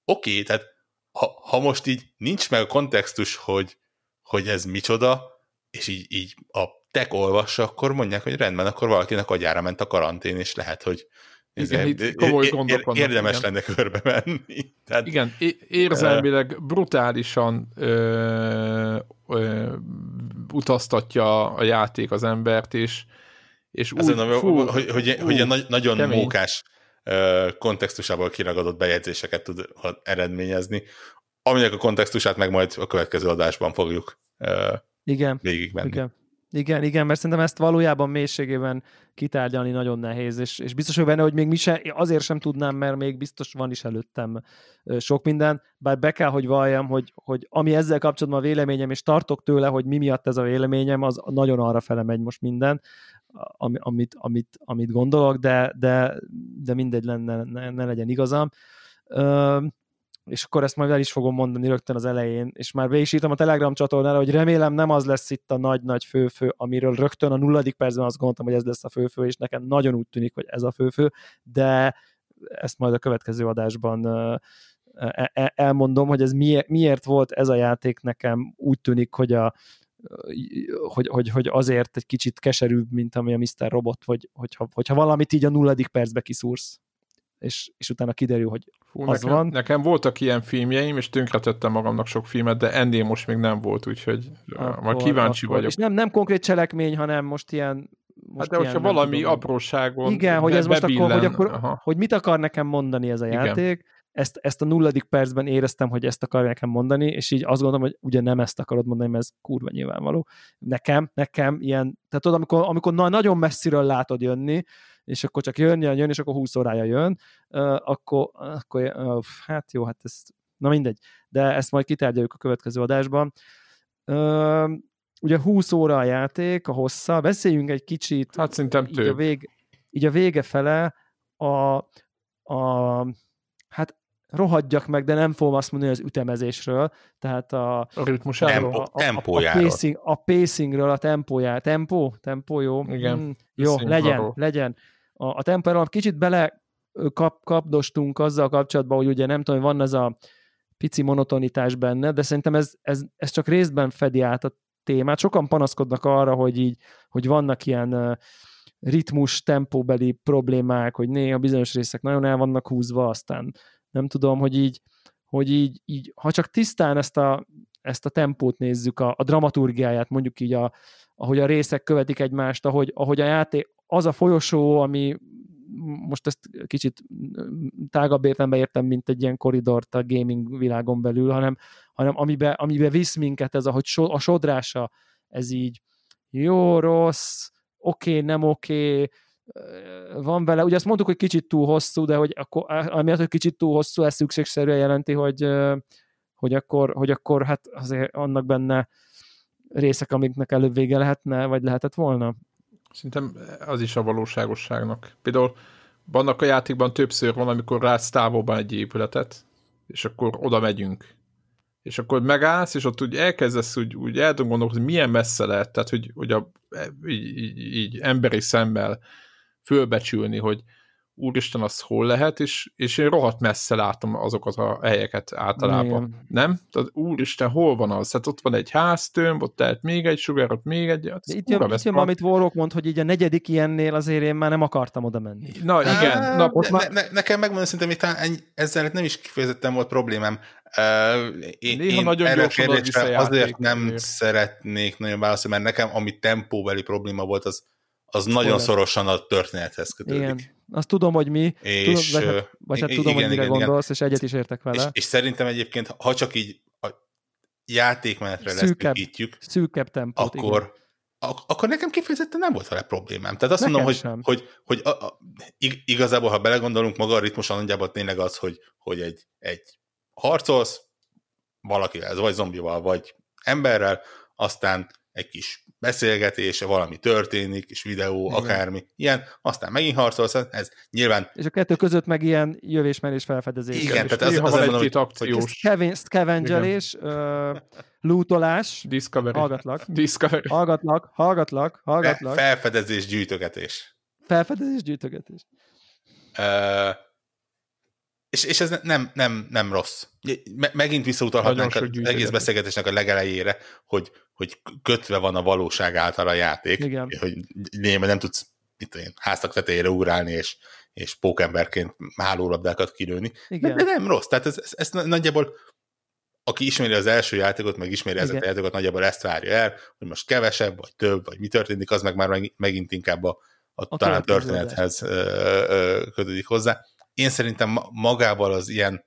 oké, okay, tehát ha, ha most így nincs meg a kontextus, hogy, hogy ez micsoda, és így, így a tek olvassa, akkor mondják, hogy rendben, akkor valakinek agyára ment a karantén, és lehet, hogy igen, itt komoly gondok vannak. Érdemes igen. lenne körbe menni. Tehát, igen, érzelmileg brutálisan ö, ö, utaztatja a játék az embert, és és úgy, Ezen, fú, hogy, hogy, fú, hogy nagy, nagyon kemény. mókás kontextusából kiragadott bejegyzéseket tud eredményezni, aminek a kontextusát meg majd a következő adásban fogjuk igen, végigmenni. Igen. Igen, igen, mert szerintem ezt valójában mélységében kitárgyalni nagyon nehéz, és, és biztos hogy benne, hogy még mi se, azért sem tudnám, mert még biztos van is előttem sok minden, bár be kell, hogy valljam, hogy, hogy ami ezzel kapcsolatban a véleményem, és tartok tőle, hogy mi miatt ez a véleményem, az nagyon arra fele megy most minden, amit, amit, amit gondolok, de, de, de mindegy lenne, ne, ne legyen igazam. És akkor ezt majd el is fogom mondani rögtön az elején, és már be is írtam a Telegram csatornára, hogy remélem nem az lesz itt a nagy-nagy főfő, amiről rögtön a nulladik percben azt gondoltam, hogy ez lesz a főfő, és nekem nagyon úgy tűnik, hogy ez a főfő, de ezt majd a következő adásban e, e, elmondom, hogy ez miért volt ez a játék nekem úgy tűnik, hogy a, hogy, hogy, hogy azért egy kicsit keserűbb, mint ami a Mr. Robot, vagy hogyha, hogyha valamit így a nulladik percbe kiszúrsz és, és utána kiderül, hogy Fú, az nekem, van. Nekem voltak ilyen filmjeim, és tönkretettem magamnak sok filmet, de ennél most még nem volt, úgyhogy akkor, majd kíváncsi akkor. vagyok. És nem, nem konkrét cselekmény, hanem most ilyen most hát de hogyha valami tudom, apróságon Igen, hogy ez most akkor, hogy, akkor hogy mit akar nekem mondani ez a Igen. Ezt, ezt a nulladik percben éreztem, hogy ezt akar nekem mondani, és így azt gondolom, hogy ugye nem ezt akarod mondani, mert ez kurva nyilvánvaló. Nekem, nekem ilyen, tehát tudod, amikor, amikor na, nagyon messziről látod jönni, és akkor csak jön, jön, jön, és akkor 20 órája jön, akkor, akkor hát jó, hát ez, na mindegy, de ezt majd kitárgyaljuk a következő adásban. Ugye 20 óra a játék, a hossza, beszéljünk egy kicsit. Hát szerintem így a, vég, így a vége fele a, a hát rohadjak meg, de nem fogom azt mondani az ütemezésről, tehát a, a ritmusáról, a, a, a, a, pacing, a pacingről, a tempójá, tempó, tempó jó, Igen, mm, jó, legyen, arról. legyen. A, a tempóról kicsit bele kap, kapdostunk azzal kapcsolatban, hogy ugye nem tudom, van ez a pici monotonitás benne, de szerintem ez, ez, ez csak részben fedi át a témát. Sokan panaszkodnak arra, hogy így, hogy vannak ilyen ritmus, tempóbeli problémák, hogy néha bizonyos részek nagyon el vannak húzva, aztán nem tudom, hogy így, hogy így, így ha csak tisztán ezt a, ezt a tempót nézzük, a, a dramaturgiáját, mondjuk így, a, ahogy a részek követik egymást, ahogy, ahogy a játék, az a folyosó, ami most ezt kicsit tágabb értembe értem, mint egy ilyen koridort a gaming világon belül, hanem, hanem amibe, amibe visz minket ez, ahogy so, a sodrása, ez így jó, rossz, oké, okay, nem oké, okay, van vele, ugye azt mondtuk, hogy kicsit túl hosszú, de hogy akkor, amiatt, hogy kicsit túl hosszú, ez szükségszerűen jelenti, hogy, hogy akkor, hogy akkor hát azért annak benne részek, amiknek előbb vége lehetne, vagy lehetett volna? Szerintem az is a valóságosságnak. Például vannak a játékban többször van, amikor rátsz távolban egy épületet, és akkor oda megyünk. És akkor megállsz, és ott úgy elkezdesz úgy, úgy el hogy milyen messze lehet, tehát hogy, hogy a, így, így, így emberi szemmel fölbecsülni, hogy úristen, az hol lehet, és, és én rohadt messze látom azokat a helyeket általában. Igen. Nem? Tehát úristen, hol van az? Hát ott van egy háztömb, ott lehet még egy sugár, ott még egy... Hát itt jön, itt jön amit Warrock mond, hogy így a negyedik ilyennél azért én már nem akartam oda menni. Na igen. Na, ott ne, már... ne, nekem megmondom, szerintem itt ezzel nem is kifejezetten volt problémám. Uh, én, Néha én nagyon erre azért nem szeretnék nagyon válaszolni, mert nekem ami tempóbeli probléma volt, az az Spoiler. nagyon szorosan a történethez kötődik. Igen. Azt tudom, hogy mi, és, tudom, vagy, hát, vagy hát tudom, igen, hogy mire igen, gondolsz, igen. és egyet is értek vele. És, és szerintem egyébként, ha csak így a játékmenetre leszűkítjük, szűkebb tempót, akkor, igen. Ak- akkor nekem kifejezetten nem volt vele problémám. Tehát azt nekem mondom, hogy, hogy, hogy, hogy a, a, igazából, ha belegondolunk, maga a ritmus nagyjából tényleg az, hogy, hogy egy, egy harcolsz, valakivel, vagy zombival, vagy emberrel, aztán egy kis beszélgetése, valami történik, és videó, Igen. akármi, ilyen, aztán megint harcolsz, ez nyilván... És a kettő között meg ilyen jövésmerés felfedezés. Igen, tehát az, az, az mondom, hogy, akciós. Hogy scavengelés, uh, lootolás, Discovery. hallgatlak, Discovery. hallgatlak, hallgatlak, hallgatlak. Felfedezés, gyűjtögetés. Felfedezés, gyűjtögetés. Uh, és, és ez nem, nem, nem rossz. Megint visszautalhatnánk az egész beszélgetésnek a legelejére, hogy, hogy kötve van a valóság által a játék, Igen. hogy néha nem tudsz mit én, háztak tetejére ugrálni, és, és pókemberként hálólabdákat kilőni. Igen. De, de nem rossz. Tehát ez, ez, ez nagyjából aki ismeri az első játékot, meg ismeri Igen. ezeket a játékot, nagyjából ezt várja el, hogy most kevesebb, vagy több, vagy mi történik, az meg már megint inkább a, a, a talán történethez kötődik hozzá. Én szerintem magával az ilyen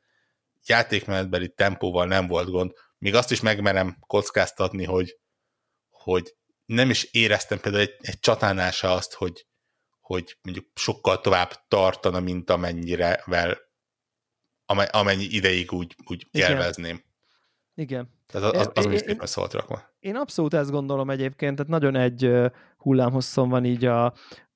játékmenetbeli tempóval nem volt gond. Még azt is megmerem kockáztatni, hogy, hogy nem is éreztem például egy, egy csatánál se azt, hogy, hogy mondjuk sokkal tovább tartana, mint amennyire vel, amennyi ideig úgy, úgy Igen. élvezném. Igen. Tehát az, az, az is szépen szólt rakva. Én abszolút ezt gondolom egyébként, tehát nagyon egy hullámhosszon van így a,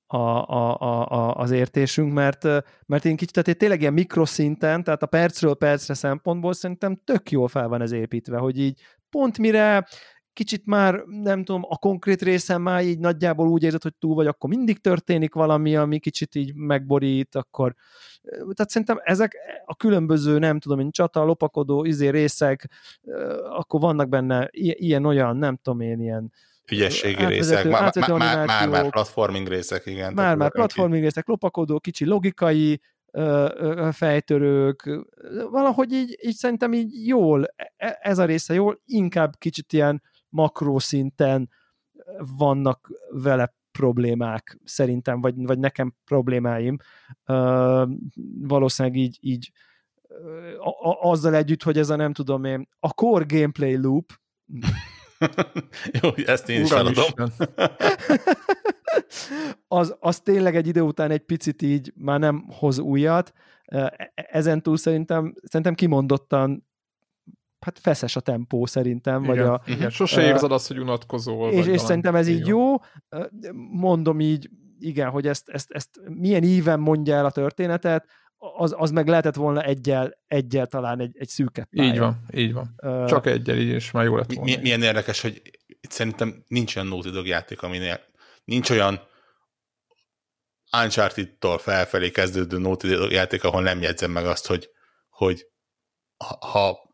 a, a, a, a, az értésünk, mert, mert én kicsit, tehát én tényleg ilyen mikroszinten, tehát a percről percre szempontból szerintem tök jól fel van ez építve, hogy így pont mire kicsit már, nem tudom, a konkrét részen már így nagyjából úgy érzed, hogy túl vagy, akkor mindig történik valami, ami kicsit így megborít, akkor tehát szerintem ezek a különböző, nem tudom én, csata, lopakodó, izé részek, akkor vannak benne ilyen-olyan, nem tudom én, ilyen ügyességi részek, már, már, már, már platforming részek, igen. Már, már platforming részek, lopakodó, kicsi logikai fejtörők, valahogy így, így szerintem így jól, e, ez a része jól, inkább kicsit ilyen makroszinten vannak vele problémák szerintem, vagy, vagy nekem problémáim. Uh, valószínűleg így, így a, a, azzal együtt, hogy ez a nem tudom én, a core gameplay loop, Jó, ezt én is feladom. az, az tényleg egy idő után egy picit így már nem hoz újat. E, ezen túl szerintem, szerintem kimondottan hát feszes a tempó szerintem. Igen, vagy a, igen. sose érzed azt, hogy unatkozol. És, és szerintem ez így jó. Mondom így, igen, hogy ezt, ezt, ezt milyen íven mondja el a történetet, az, az meg lehetett volna egyel, egyel talán egy, egy szűkebb pálya. Így van, így van. Uh, Csak egyel, így is már jó lett volna. Milyen érdekes, hogy itt szerintem nincs olyan Naughty Dog játék, aminél nincs olyan Uncharted-tól felfelé kezdődő Naughty Dog játék, ahol nem jegyzem meg azt, hogy, hogy ha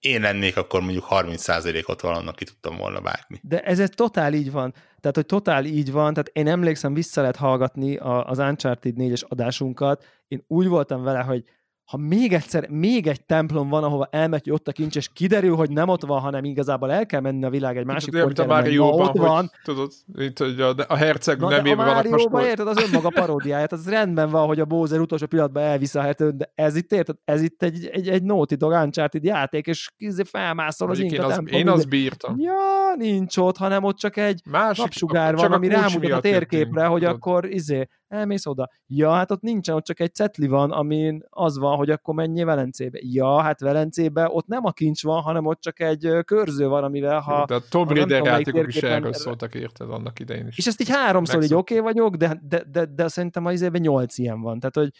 én lennék, akkor mondjuk 30%-ot valannak ki tudtam volna vágni. De ez, ez totál így van. Tehát, hogy totál így van, tehát én emlékszem, vissza lehet hallgatni az Uncharted 4-es adásunkat, én úgy voltam vele, hogy ha még egyszer, még egy templom van, ahova elmegy, hogy ott a kincs, és kiderül, hogy nem ott van, hanem igazából el kell menni a világ egy másik pontjára, a Márióban, ott van. Tudod, itt, hogy a, a herceg Na, nem van a most. érted, az önmaga paródiáját, az rendben van, hogy a Bowser utolsó pillanatban elvisz a herceg, de ez itt érted, ez itt egy, egy, egy Naughty Dog Uncharted játék, és felmászol az inka az, Én azt bírtam. Ja, nincs ott, hanem ott csak egy Másik, napsugár van, ami rámutat a térképre, hogy akkor izé, elmész oda. Ja, hát ott nincsen, ott csak egy cetli van, amin az van, hogy akkor menjél Velencébe. Ja, hát Velencébe ott nem a kincs van, hanem ott csak egy körző van, amivel ha... De a Tomb Raider játékok is erről szóltak, érted annak idején is. És ezt így háromszor így oké okay vagyok, de, de, de, de szerintem az izében nyolc ilyen van. Tehát, hogy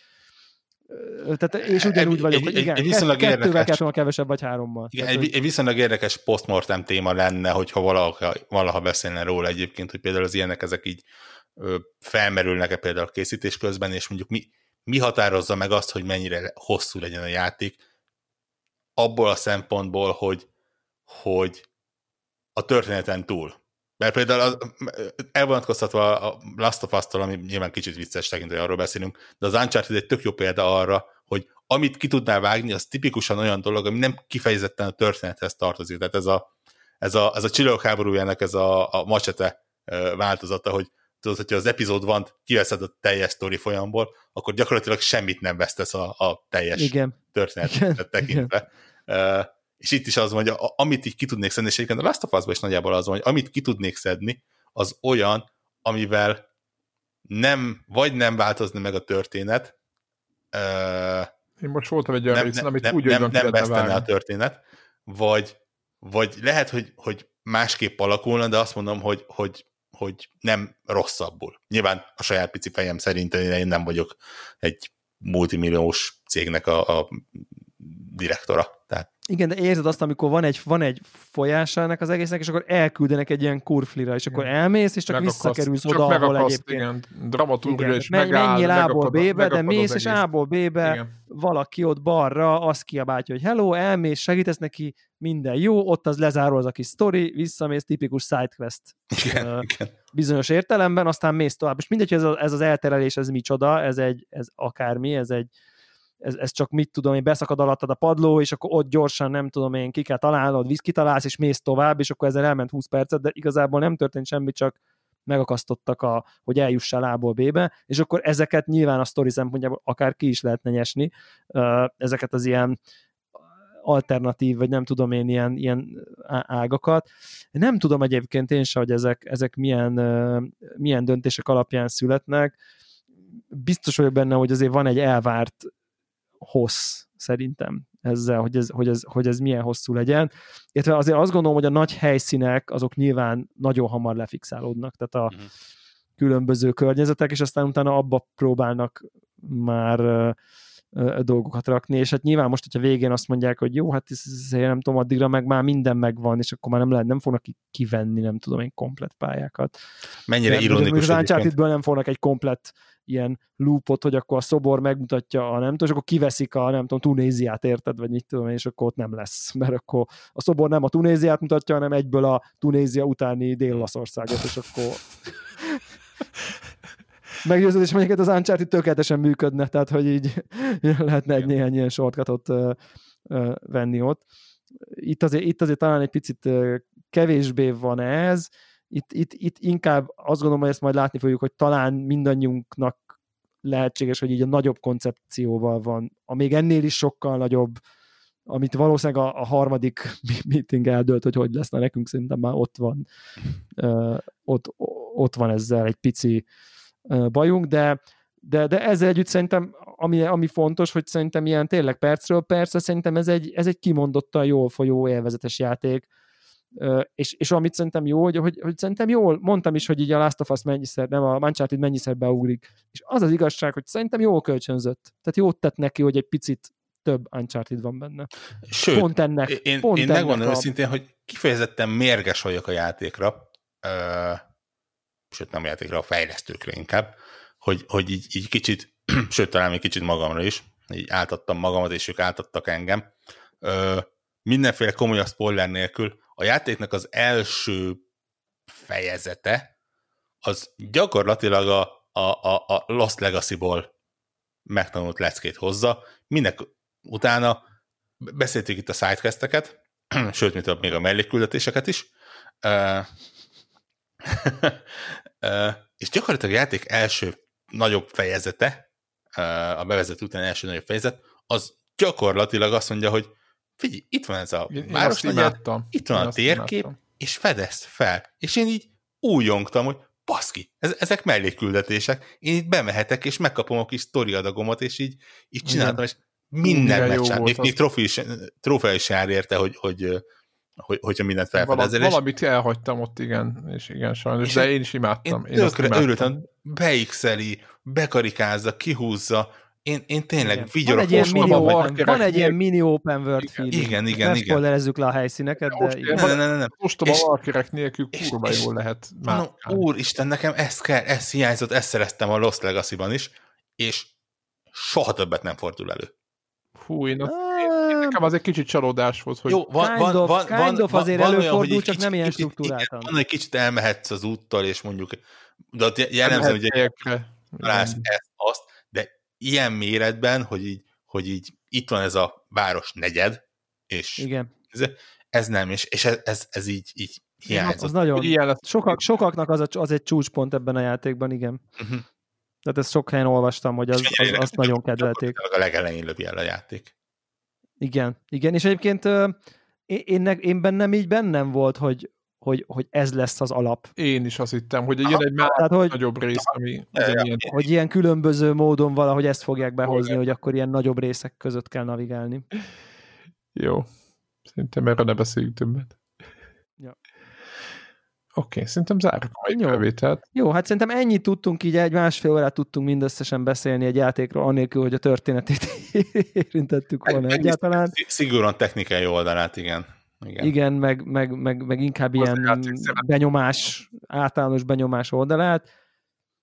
tehát, és ugyanúgy vagyok, hogy igen, egy, egy viszonylag kettővel érdekes, kevesebb vagy hárommal. Igen, egy, egy viszonylag érdekes postmortem téma lenne, hogyha valaha, valaha beszélne róla egyébként, hogy például az ilyenek ezek így felmerülnek-e például a készítés közben, és mondjuk mi, mi határozza meg azt, hogy mennyire hosszú legyen a játék, abból a szempontból, hogy, hogy a történeten túl. Mert például az, elvonatkoztatva a Last of Us-tól, ami nyilván kicsit vicces tekint, hogy arról beszélünk, de az Uncharted egy tök jó példa arra, hogy amit ki tudnál vágni, az tipikusan olyan dolog, ami nem kifejezetten a történethez tartozik. Tehát ez a, ez a, ez a csillagok háborújának ez a, a macsete változata, hogy tudod, hogyha az epizód van, kiveszed a teljes sztori folyamból, akkor gyakorlatilag semmit nem vesztesz a, a teljes Igen. történetet tekintve. Igen. Uh, és itt is az van, hogy a, amit így ki tudnék szedni, és egyébként a Last of Us-ban is nagyjából az van, hogy amit ki tudnék szedni, az olyan, amivel nem, vagy nem változni meg a történet, uh, én most voltam egy olyan részen, amit nem, úgy, nem, nem vesztene a történet, vagy, vagy lehet, hogy, hogy másképp alakulna, de azt mondom, hogy, hogy hogy nem rosszabbul. Nyilván a saját pici fejem szerint én nem vagyok egy multimilliós cégnek a, a direktora. Igen, de érzed azt, amikor van egy, van egy folyása ennek az egésznek, és akkor elküldenek egy ilyen kurflira, és akkor elmész, és csak megakaszt, visszakerülsz csak oda, ahol egyébként. Igen, dramaturgia is megáll, Menjél A-ból B-be, de mész, és A-ból B-be valaki ott balra azt kiabálja, hogy hello, elmész, segítesz neki, minden jó, ott az lezárul az a kis sztori, visszamész, tipikus sidequest igen, uh, igen. bizonyos értelemben, aztán mész tovább. És mindegy, hogy ez, a, ez az elterelés, ez micsoda, ez egy, ez akármi, ez egy ez, ez csak mit tudom én, beszakad alattad a padló, és akkor ott gyorsan nem tudom én, ki kell találnod, víz kitalálsz, és mész tovább, és akkor ezzel elment 20 percet, de igazából nem történt semmi, csak megakasztottak, a, hogy eljussál A-ból B-be, és akkor ezeket nyilván a sztori szempontjából akár ki is lehetne nyesni, ezeket az ilyen alternatív, vagy nem tudom én, ilyen, ilyen ágakat. Nem tudom egyébként én se, hogy ezek, ezek milyen, milyen döntések alapján születnek. Biztos vagyok benne, hogy azért van egy elvárt hossz szerintem ezzel, hogy ez, hogy, ez, hogy ez milyen hosszú legyen. Illetve azért azt gondolom, hogy a nagy helyszínek azok nyilván nagyon hamar lefixálódnak, tehát a uh-huh. különböző környezetek, és aztán utána abba próbálnak már dolgokat rakni, és hát nyilván most, hogyha végén azt mondják, hogy jó, hát ez, ez nem tudom, addigra meg már minden megvan, és akkor már nem lehet, nem fognak kivenni, nem tudom én, komplet pályákat. Mennyire ironikus Az uncharted nem fognak egy komplet ilyen loopot, hogy akkor a szobor megmutatja a nem tudom, és akkor kiveszik a nem tudom, Tunéziát, érted, vagy mit tudom én, és akkor ott nem lesz, mert akkor a szobor nem a Tunéziát mutatja, hanem egyből a Tunézia utáni Dél-Laszországot, és akkor meggyőződés, hogy az Uncharted tökéletesen működne, tehát hogy így lehetne egy néhány ilyen shortcutot venni ott. Itt azért, itt azért talán egy picit kevésbé van ez, itt, itt, itt inkább azt gondolom, hogy ezt majd látni fogjuk, hogy talán mindannyiunknak lehetséges, hogy így a nagyobb koncepcióval van, a még ennél is sokkal nagyobb, amit valószínűleg a, a harmadik meeting eldölt, hogy hogy lesz, na nekünk szerintem már ott van, uh, ott, ott van ezzel egy pici bajunk, de, de, de ezzel együtt szerintem, ami, ami fontos, hogy szerintem ilyen tényleg percről percre, szerintem ez egy, ez egy kimondottan jól folyó élvezetes játék, és, és amit szerintem jó, hogy, hogy, hogy szerintem jól, mondtam is, hogy így a Last of Us mennyiszer, nem a Uncharted mennyiszer beugrik, és az az igazság, hogy szerintem jól kölcsönzött. Tehát jót tett neki, hogy egy picit több Uncharted van benne. Sőt, pont ennek. Én, pont én megmondom a... őszintén, hogy kifejezetten mérges vagyok a játékra, uh, sőt nem a játékra, a fejlesztőkre inkább, hogy, hogy így, így kicsit, sőt talán még kicsit magamra is, így áltattam magamat, és ők áltattak engem. Uh, mindenféle komolyabb spoiler nélkül a játéknak az első fejezete, az gyakorlatilag a, a, a, a Lost Legacy-ból megtanult leckét hozza. Minek utána beszéltük itt a sidequesteket, sőt, mint a, még a mellékküldetéseket is, és gyakorlatilag a játék első nagyobb fejezete, a bevezető után első nagyobb fejezet, az gyakorlatilag azt mondja, hogy figyelj, itt van ez a város itt van én a térkép, imádtam. és fedezd fel. És én így újongtam, hogy baszki, ez, ezek mellékküldetések, én itt bemehetek, és megkapom a kis sztori adagomat, és így, így csináltam, és minden meccsen, még, még trófea is jár érte, hogy, hogy, hogy, hogyha mindent felfedezel. Val- valamit elhagytam ott, igen, és igen, sajnos, és de én is imádtam. Én, én tökre örültem, beixeli, bekarikázza, kihúzza, én, én tényleg Igen. vigyorok. Van egy ilyen mini, open, van egy ilyen mini open world feeling. Igen, igen, ne igen. spoilerezzük le a helyszíneket, de most, igen. Nem, nem, nem, nem. Most a valkirek nélkül kurva jól lehet már. Úristen, nekem ez kell, ez hiányzott, ezt szereztem a Lost Legacy-ban is, és soha többet nem fordul elő. Fú, én, én nekem az egy kicsit csalódás volt, hogy... Jó, van, kind van, of, van, kind of azért van, előfordul, olyan, csak kicsit, nem ilyen struktúráltan. Van, egy kicsit elmehetsz az úttal, és mondjuk, de ott jellemző, hogy ezt, azt, ilyen méretben, hogy így, hogy így itt van ez a város negyed, és Igen. Ez, ez nem, és, és ez, ez, ez így, így hiányzott. Az nagyon, ilyen sokak, sokaknak az, a, az egy csúcspont ebben a játékban, igen. Uh-huh. Tehát ezt sok helyen olvastam, hogy az, az, azt nagyon kedvelték. A legelején lövi el a játék. Igen, igen, és egyébként én, én, én bennem így bennem volt, hogy, hogy, hogy ez lesz az alap. Én is azt hittem, hogy jön egy már Tehát, hogy, nagyobb rész, ami ja, ilyen... Hogy ilyen különböző módon valahogy ezt fogják behozni, Igen. hogy akkor ilyen nagyobb részek között kell navigálni. Jó. Szerintem erre ne beszéljünk többet. Oké, okay, szerintem zárjuk a mai felvételt. Jó, hát szerintem ennyit tudtunk, így egy másfél órát tudtunk mindösszesen beszélni egy játékról, anélkül, hogy a történetét érintettük volna egyáltalán. Szigorúan technikai oldalát, igen. Igen, Igen meg, meg, meg, meg inkább Az ilyen benyomás, általános benyomás oldalát.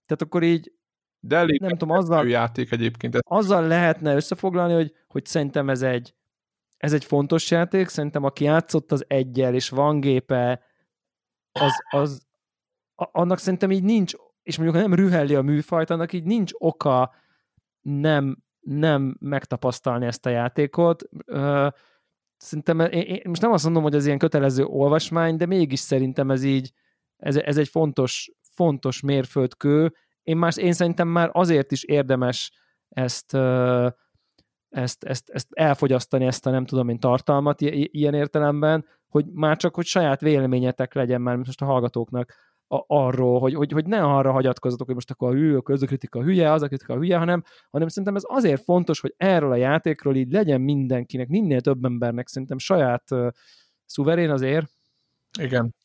Tehát akkor így de elég nem tudom, azzal, játék egyébként. Azzal lehetne összefoglalni, hogy, hogy szerintem ez egy, ez egy fontos játék, szerintem aki játszott az egyel, és van gépe, az, az annak szerintem így nincs, és mondjuk nem rühelli a műfajt, annak így nincs oka nem, nem megtapasztalni ezt a játékot szerintem, én, én most nem azt mondom, hogy ez ilyen kötelező olvasmány, de mégis szerintem ez így, ez, ez egy fontos, fontos mérföldkő. Én, más, én szerintem már azért is érdemes ezt, ezt, ezt, ezt elfogyasztani, ezt a nem tudom én tartalmat ilyen értelemben, hogy már csak, hogy saját véleményetek legyen már most a hallgatóknak a, arról, hogy, hogy, hogy ne arra hagyatkozzatok, hogy most akkor a hű, a kritika hülye, az a kritika hülye, hanem, hanem szerintem ez azért fontos, hogy erről a játékról így legyen mindenkinek, minél több embernek szerintem saját uh, szuverén azért. Igen.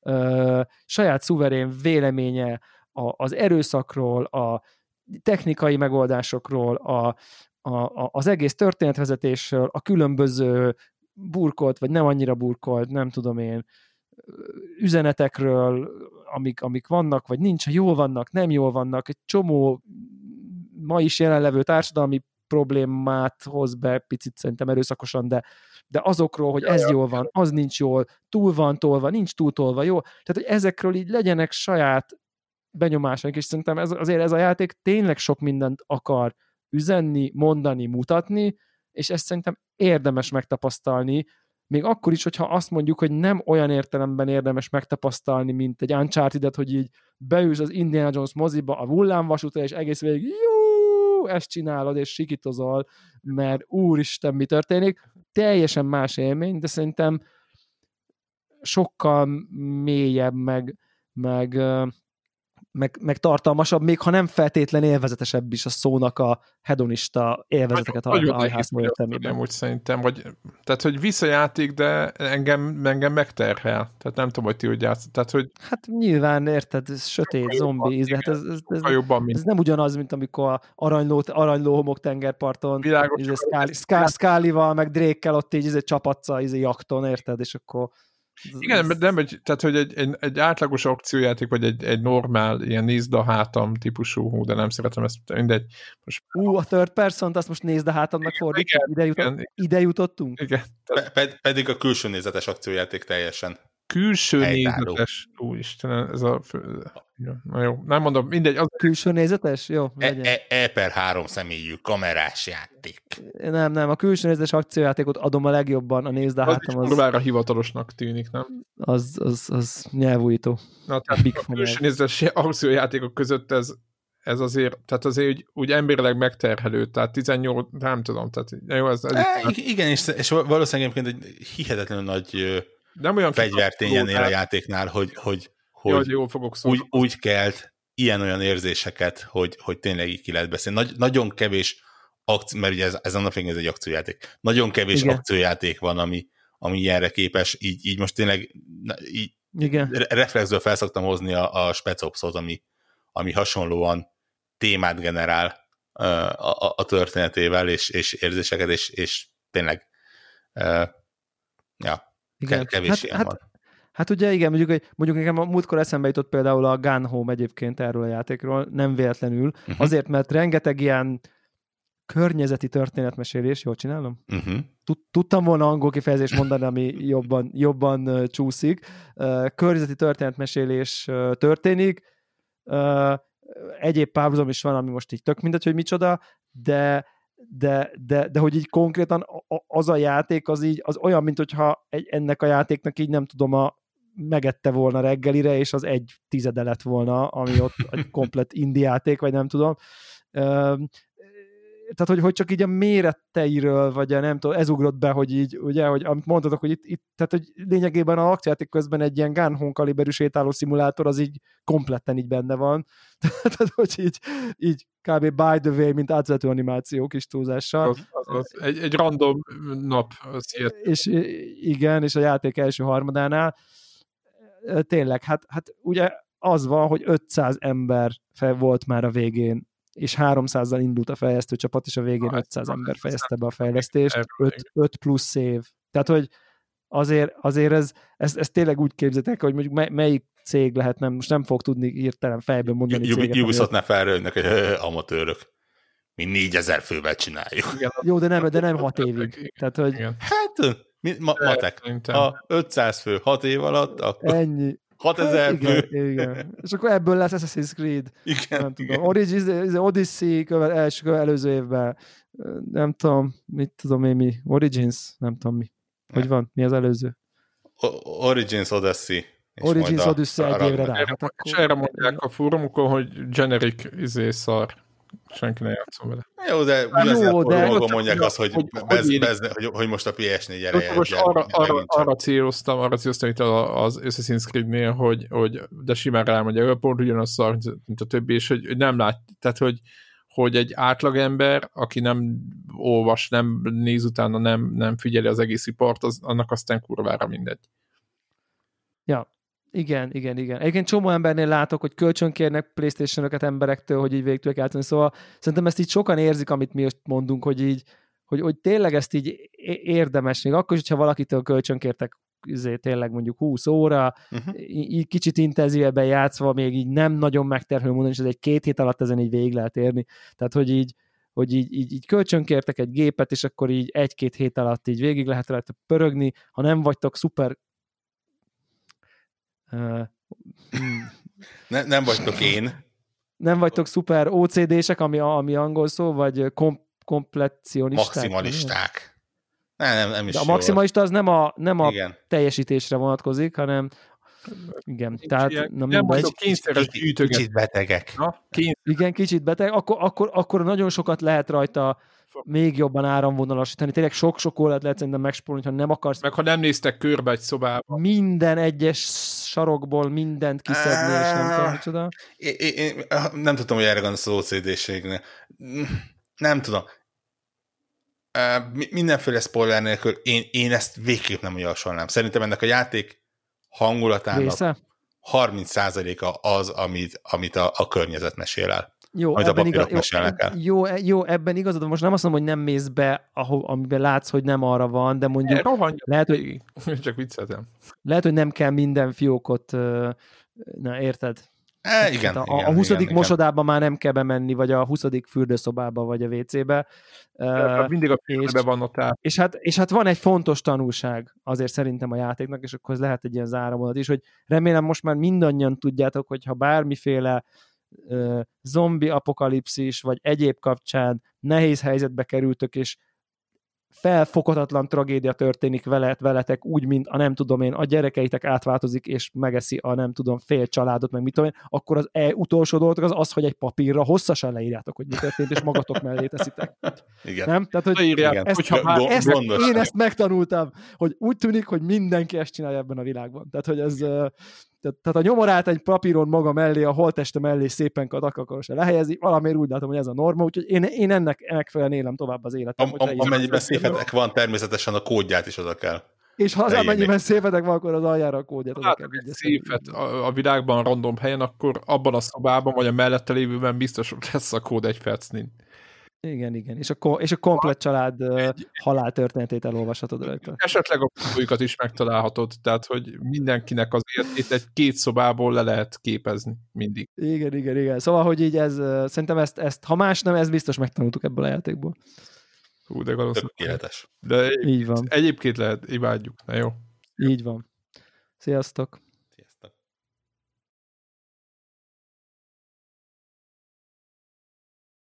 Uh, saját szuverén véleménye a, az erőszakról, a technikai megoldásokról, a, a, a, az egész történetvezetésről, a különböző burkolt, vagy nem annyira burkolt, nem tudom én, üzenetekről, amik, amik vannak, vagy nincs, jól vannak, nem jól vannak, egy csomó ma is jelenlevő társadalmi problémát hoz be, picit szerintem erőszakosan, de, de azokról, hogy ez jól van, az nincs jól, túl van tolva, nincs túl tolva, jó? Tehát, hogy ezekről így legyenek saját benyomásaink, és szerintem ez, azért ez a játék tényleg sok mindent akar üzenni, mondani, mutatni, és ezt szerintem érdemes megtapasztalni, még akkor is, hogyha azt mondjuk, hogy nem olyan értelemben érdemes megtapasztalni, mint egy uncharted hogy így beülsz az Indiana Jones moziba a hullámvasútra, és egész végig jó, ezt csinálod, és sikitozol, mert úristen, mi történik. Teljesen más élmény, de szerintem sokkal mélyebb, meg, meg meg, meg tartalmasabb, még ha nem feltétlen élvezetesebb is a szónak a hedonista élvezeteket a hajhászból értelmében. Úgy szerintem, vagy, tehát hogy visszajáték, de engem, engem megterhel. Tehát nem tudom, hogy ti úgy játsz. Tehát, hogy... Hát nyilván, érted, ez sötét, zombi, de hát ez, ez, ez, jobban, mint... ez, nem ugyanaz, mint amikor aranyló, aranyló homok tengerparton, Világos, Skálival, meg Drékkel ott így csapatsz a jakton, érted, és akkor igen, ez... nem, egy, tehát hogy egy, egy, egy átlagos akciójáték, vagy egy, egy normál, ilyen nézd a hátam típusú, hú, de nem szeretem ezt, mindegy. Most... Ú, a third person azt most nézd a hátamnak fordítjuk, ide, jutott, igen, ide jutottunk? Igen. Pe, pedig a külső nézetes akciójáték teljesen. Külső nézetes? Úristen, ez a... Fő... Na jó, nem mondom, mindegy. Az... Külső nézetes? Jó, e, e, e per három személyű kamerás játék. Nem, nem, a külső nézetes akciójátékot adom a legjobban, a nézd a hátam az... Az hivatalosnak tűnik, nem? Az, az, az nyelvújító. Na, tehát Big a külső nézetes akciójátékok között ez, ez azért, tehát azért úgy, úgy emberileg megterhelő, tehát 18, nem tudom, tehát jó, ez... ez e, igen, és, és valószínűleg egyébként egy hihetetlenül nagy nem olyan fegyvertényen a játéknál, hogy, hogy hogy jól fogok úgy, úgy kelt ilyen-olyan érzéseket, hogy, hogy tényleg így ki lehet beszélni. Nagy, nagyon kevés akció, mert ugye ez, ez annak ez egy akciójáték. Nagyon kevés Igen. akciójáték van, ami, ami ilyenre képes, így, így most tényleg így Igen. reflexből felszoktam hozni a, a Specopsot, ami, ami hasonlóan témát generál a, a, a történetével, és, és érzéseket, és, és tényleg uh, ja, Igen. kevés hát, ilyen hát, van. Hát ugye igen, mondjuk, hogy mondjuk nekem a múltkor eszembe jutott például a Gun Home egyébként erről a játékról, nem véletlenül, uh-huh. azért, mert rengeteg ilyen környezeti történetmesélés, jól csinálom? Uh-huh. Tudtam volna angol kifejezést mondani, ami jobban, jobban uh, csúszik. Uh, környezeti történetmesélés uh, történik, uh, egyéb párhuzam is van, ami most így tök mindegy, hogy micsoda, de de, de, de hogy így konkrétan az a játék az így, az olyan, mint hogyha egy, ennek a játéknak így nem tudom, a, megette volna reggelire, és az egy tizede lett volna, ami ott egy komplet indiáték, vagy nem tudom tehát hogy, hogy csak így a méreteiről, vagy a nem tudom, ez ugrott be, hogy így, ugye, hogy amit mondtatok, hogy itt, itt tehát hogy lényegében a akciójáték közben egy ilyen Gun kaliberű sétáló szimulátor, az így kompletten így benne van. tehát, hogy így, így kb. by the way, mint átvezető animáció kis túlzással. Az, az, az. Egy, egy random nap. Az és igen, és a játék első harmadánál tényleg, hát, hát ugye az van, hogy 500 ember fel volt már a végén és 300-zal indult a fejlesztő csapat, és a végén 500 ember fejezte be a fejlesztést, 5, 5 plusz év. Tehát, hogy azért, azért ez, ez, ez tényleg úgy képzetek, hogy mondjuk mely, melyik cég lehet, nem, most nem fog tudni hirtelen fejből mondani céget. Ubisoft-nál felrőnnek, hogy amatőrök. Mi négyezer fővel csináljuk. Igen, Jó, de nem, de nem hat évig. Tehát, hogy... Igen. Hát, mi, ma, matek. Ha 500 fő 6 év alatt, akkor... Ennyi. 6000 hát, igen, fő. Igen. És akkor ebből lesz Assassin's Creed. Igen. Nem tudom. Origins, Odyssey követ, első, előző évben. Nem tudom, mit tudom én mi. Origins, nem tudom mi. Hogy van? Mi az előző? O- Origins Odyssey. Origins Odyssey egy évre rá. Hát akkor... És erre mondják a fórumokon, hogy generic izé szar. Senki ne játszom vele. Jó, de de... mondják azt, hogy, hogy, bez, bez, hogy, hogy most a PS4 ereje. Most arra, arra, arra, céloztam, arra céloztam itt az Assassin's Creed-nél, hogy, hogy de simán rámondja, pont ugyanaz szar, mint a többi, és hogy, hogy nem lát, tehát hogy, hogy egy átlagember, aki nem olvas, nem néz utána, nem, nem figyeli az egész ipart, az, annak aztán kurvára mindegy. Ja, igen, igen, igen. Egyébként csomó embernél látok, hogy kölcsönkérnek playstation emberektől, hogy így végig tudják átvenni. Szóval szerintem ezt így sokan érzik, amit mi most mondunk, hogy így, hogy, hogy tényleg ezt így érdemes, még akkor is, hogyha valakitől kölcsönkértek izé, tényleg mondjuk 20 óra, uh-huh. így kicsit intenzívebben játszva, még így nem nagyon megterhelő mondani, és ez egy két hét alatt ezen így végig lehet érni. Tehát, hogy így, hogy így, így, így kölcsönkértek egy gépet, és akkor így egy-két hét alatt így végig lehet rajta pörögni, ha nem vagytok szuper ne, nem vagytok én. Nem vagytok szuper OCD-sek, ami, ami angol szó, vagy kom, kompletionisták? Maximalisták. Nem, nem, nem is De a maximalista az nem a, nem a teljesítésre vonatkozik, hanem igen, Nincs tehát ilyen, nem, nem vagyok kényszeres gyűjtöget. Kicsit betegek. Na, Igen, kicsit beteg, akkor, akkor, akkor nagyon sokat lehet rajta még jobban áramvonalasítani. Tényleg sok-sok órát lehet szerintem megspórolni, ha nem akarsz. Meg ha nem néztek körbe egy szobába. Minden egyes sarokból mindent kiszedni, és nem tudom, micsoda. Én, nem tudom, hogy erre gondolsz az OCD-ségnél. Nem tudom. Mindenféle spoiler nélkül én, én ezt végképp nem javasolnám. Szerintem ennek a játék hangulatának Része? 30%-a az, amit, amit a, a környezet mesél el. Jó, ebben, igaz, jó, el. Jó, jó, ebben igazad, most nem azt mondom, hogy nem mész be, ahol, amiben látsz, hogy nem arra van, de mondjuk Rohanj, lehet, hogy csak vicceltem. Lehet, hogy nem kell minden fiókot, na érted? E, igen, hát a, igen, a 20. Igen, mosodában már nem kell bemenni, vagy a 20. fürdőszobába, vagy a WC-be. Uh, mindig a fürdőbe van ott át. És hát, és hát van egy fontos tanulság azért szerintem a játéknak, és akkor ez lehet egy ilyen záramondat is, hogy remélem most már mindannyian tudjátok, hogy ha bármiféle uh, zombi apokalipszis, vagy egyéb kapcsán nehéz helyzetbe kerültök, és felfoghatatlan tragédia történik veled, veletek, úgy, mint a nem tudom én, a gyerekeitek átváltozik, és megeszi a nem tudom fél családot, meg mit tudom én, akkor az e utolsó dolog az az, hogy egy papírra hosszasan leírjátok, hogy mi történt, és magatok mellé teszitek. Igen. Nem? Tehát, hogy Igen. Ezt, Hogyha már ezt, én ezt megtanultam, hogy úgy tűnik, hogy mindenki ezt csinálja ebben a világban. Tehát, hogy ez tehát, tehát a nyomorát egy papíron maga mellé, a holteste mellé szépen se lehelyezi, valamiért úgy látom, hogy ez a norma, úgyhogy én, én ennek megfelelően élem tovább az életem. Am, am, amennyiben széfetek van, természetesen a kódját is oda kell. És ha az amennyiben széfetek van, akkor az aljára a kódját oda hát, kell széfet a, a világban random helyen, akkor abban a szobában, vagy a mellette lévőben biztos lesz a kód egy percnél. Igen, igen. És a, és a komplet család egy, haláltörténetét elolvashatod rajta. Esetleg a fotóikat is megtalálhatod, tehát hogy mindenkinek az életét egy két szobából le lehet képezni mindig. Igen, igen, igen. Szóval, hogy így ez, szerintem ezt, ezt ha más nem, ez biztos megtanultuk ebből a játékból. Hú, de Tökéletes. De így van. egyébként lehet, imádjuk. Na jó. Így van. Sziasztok!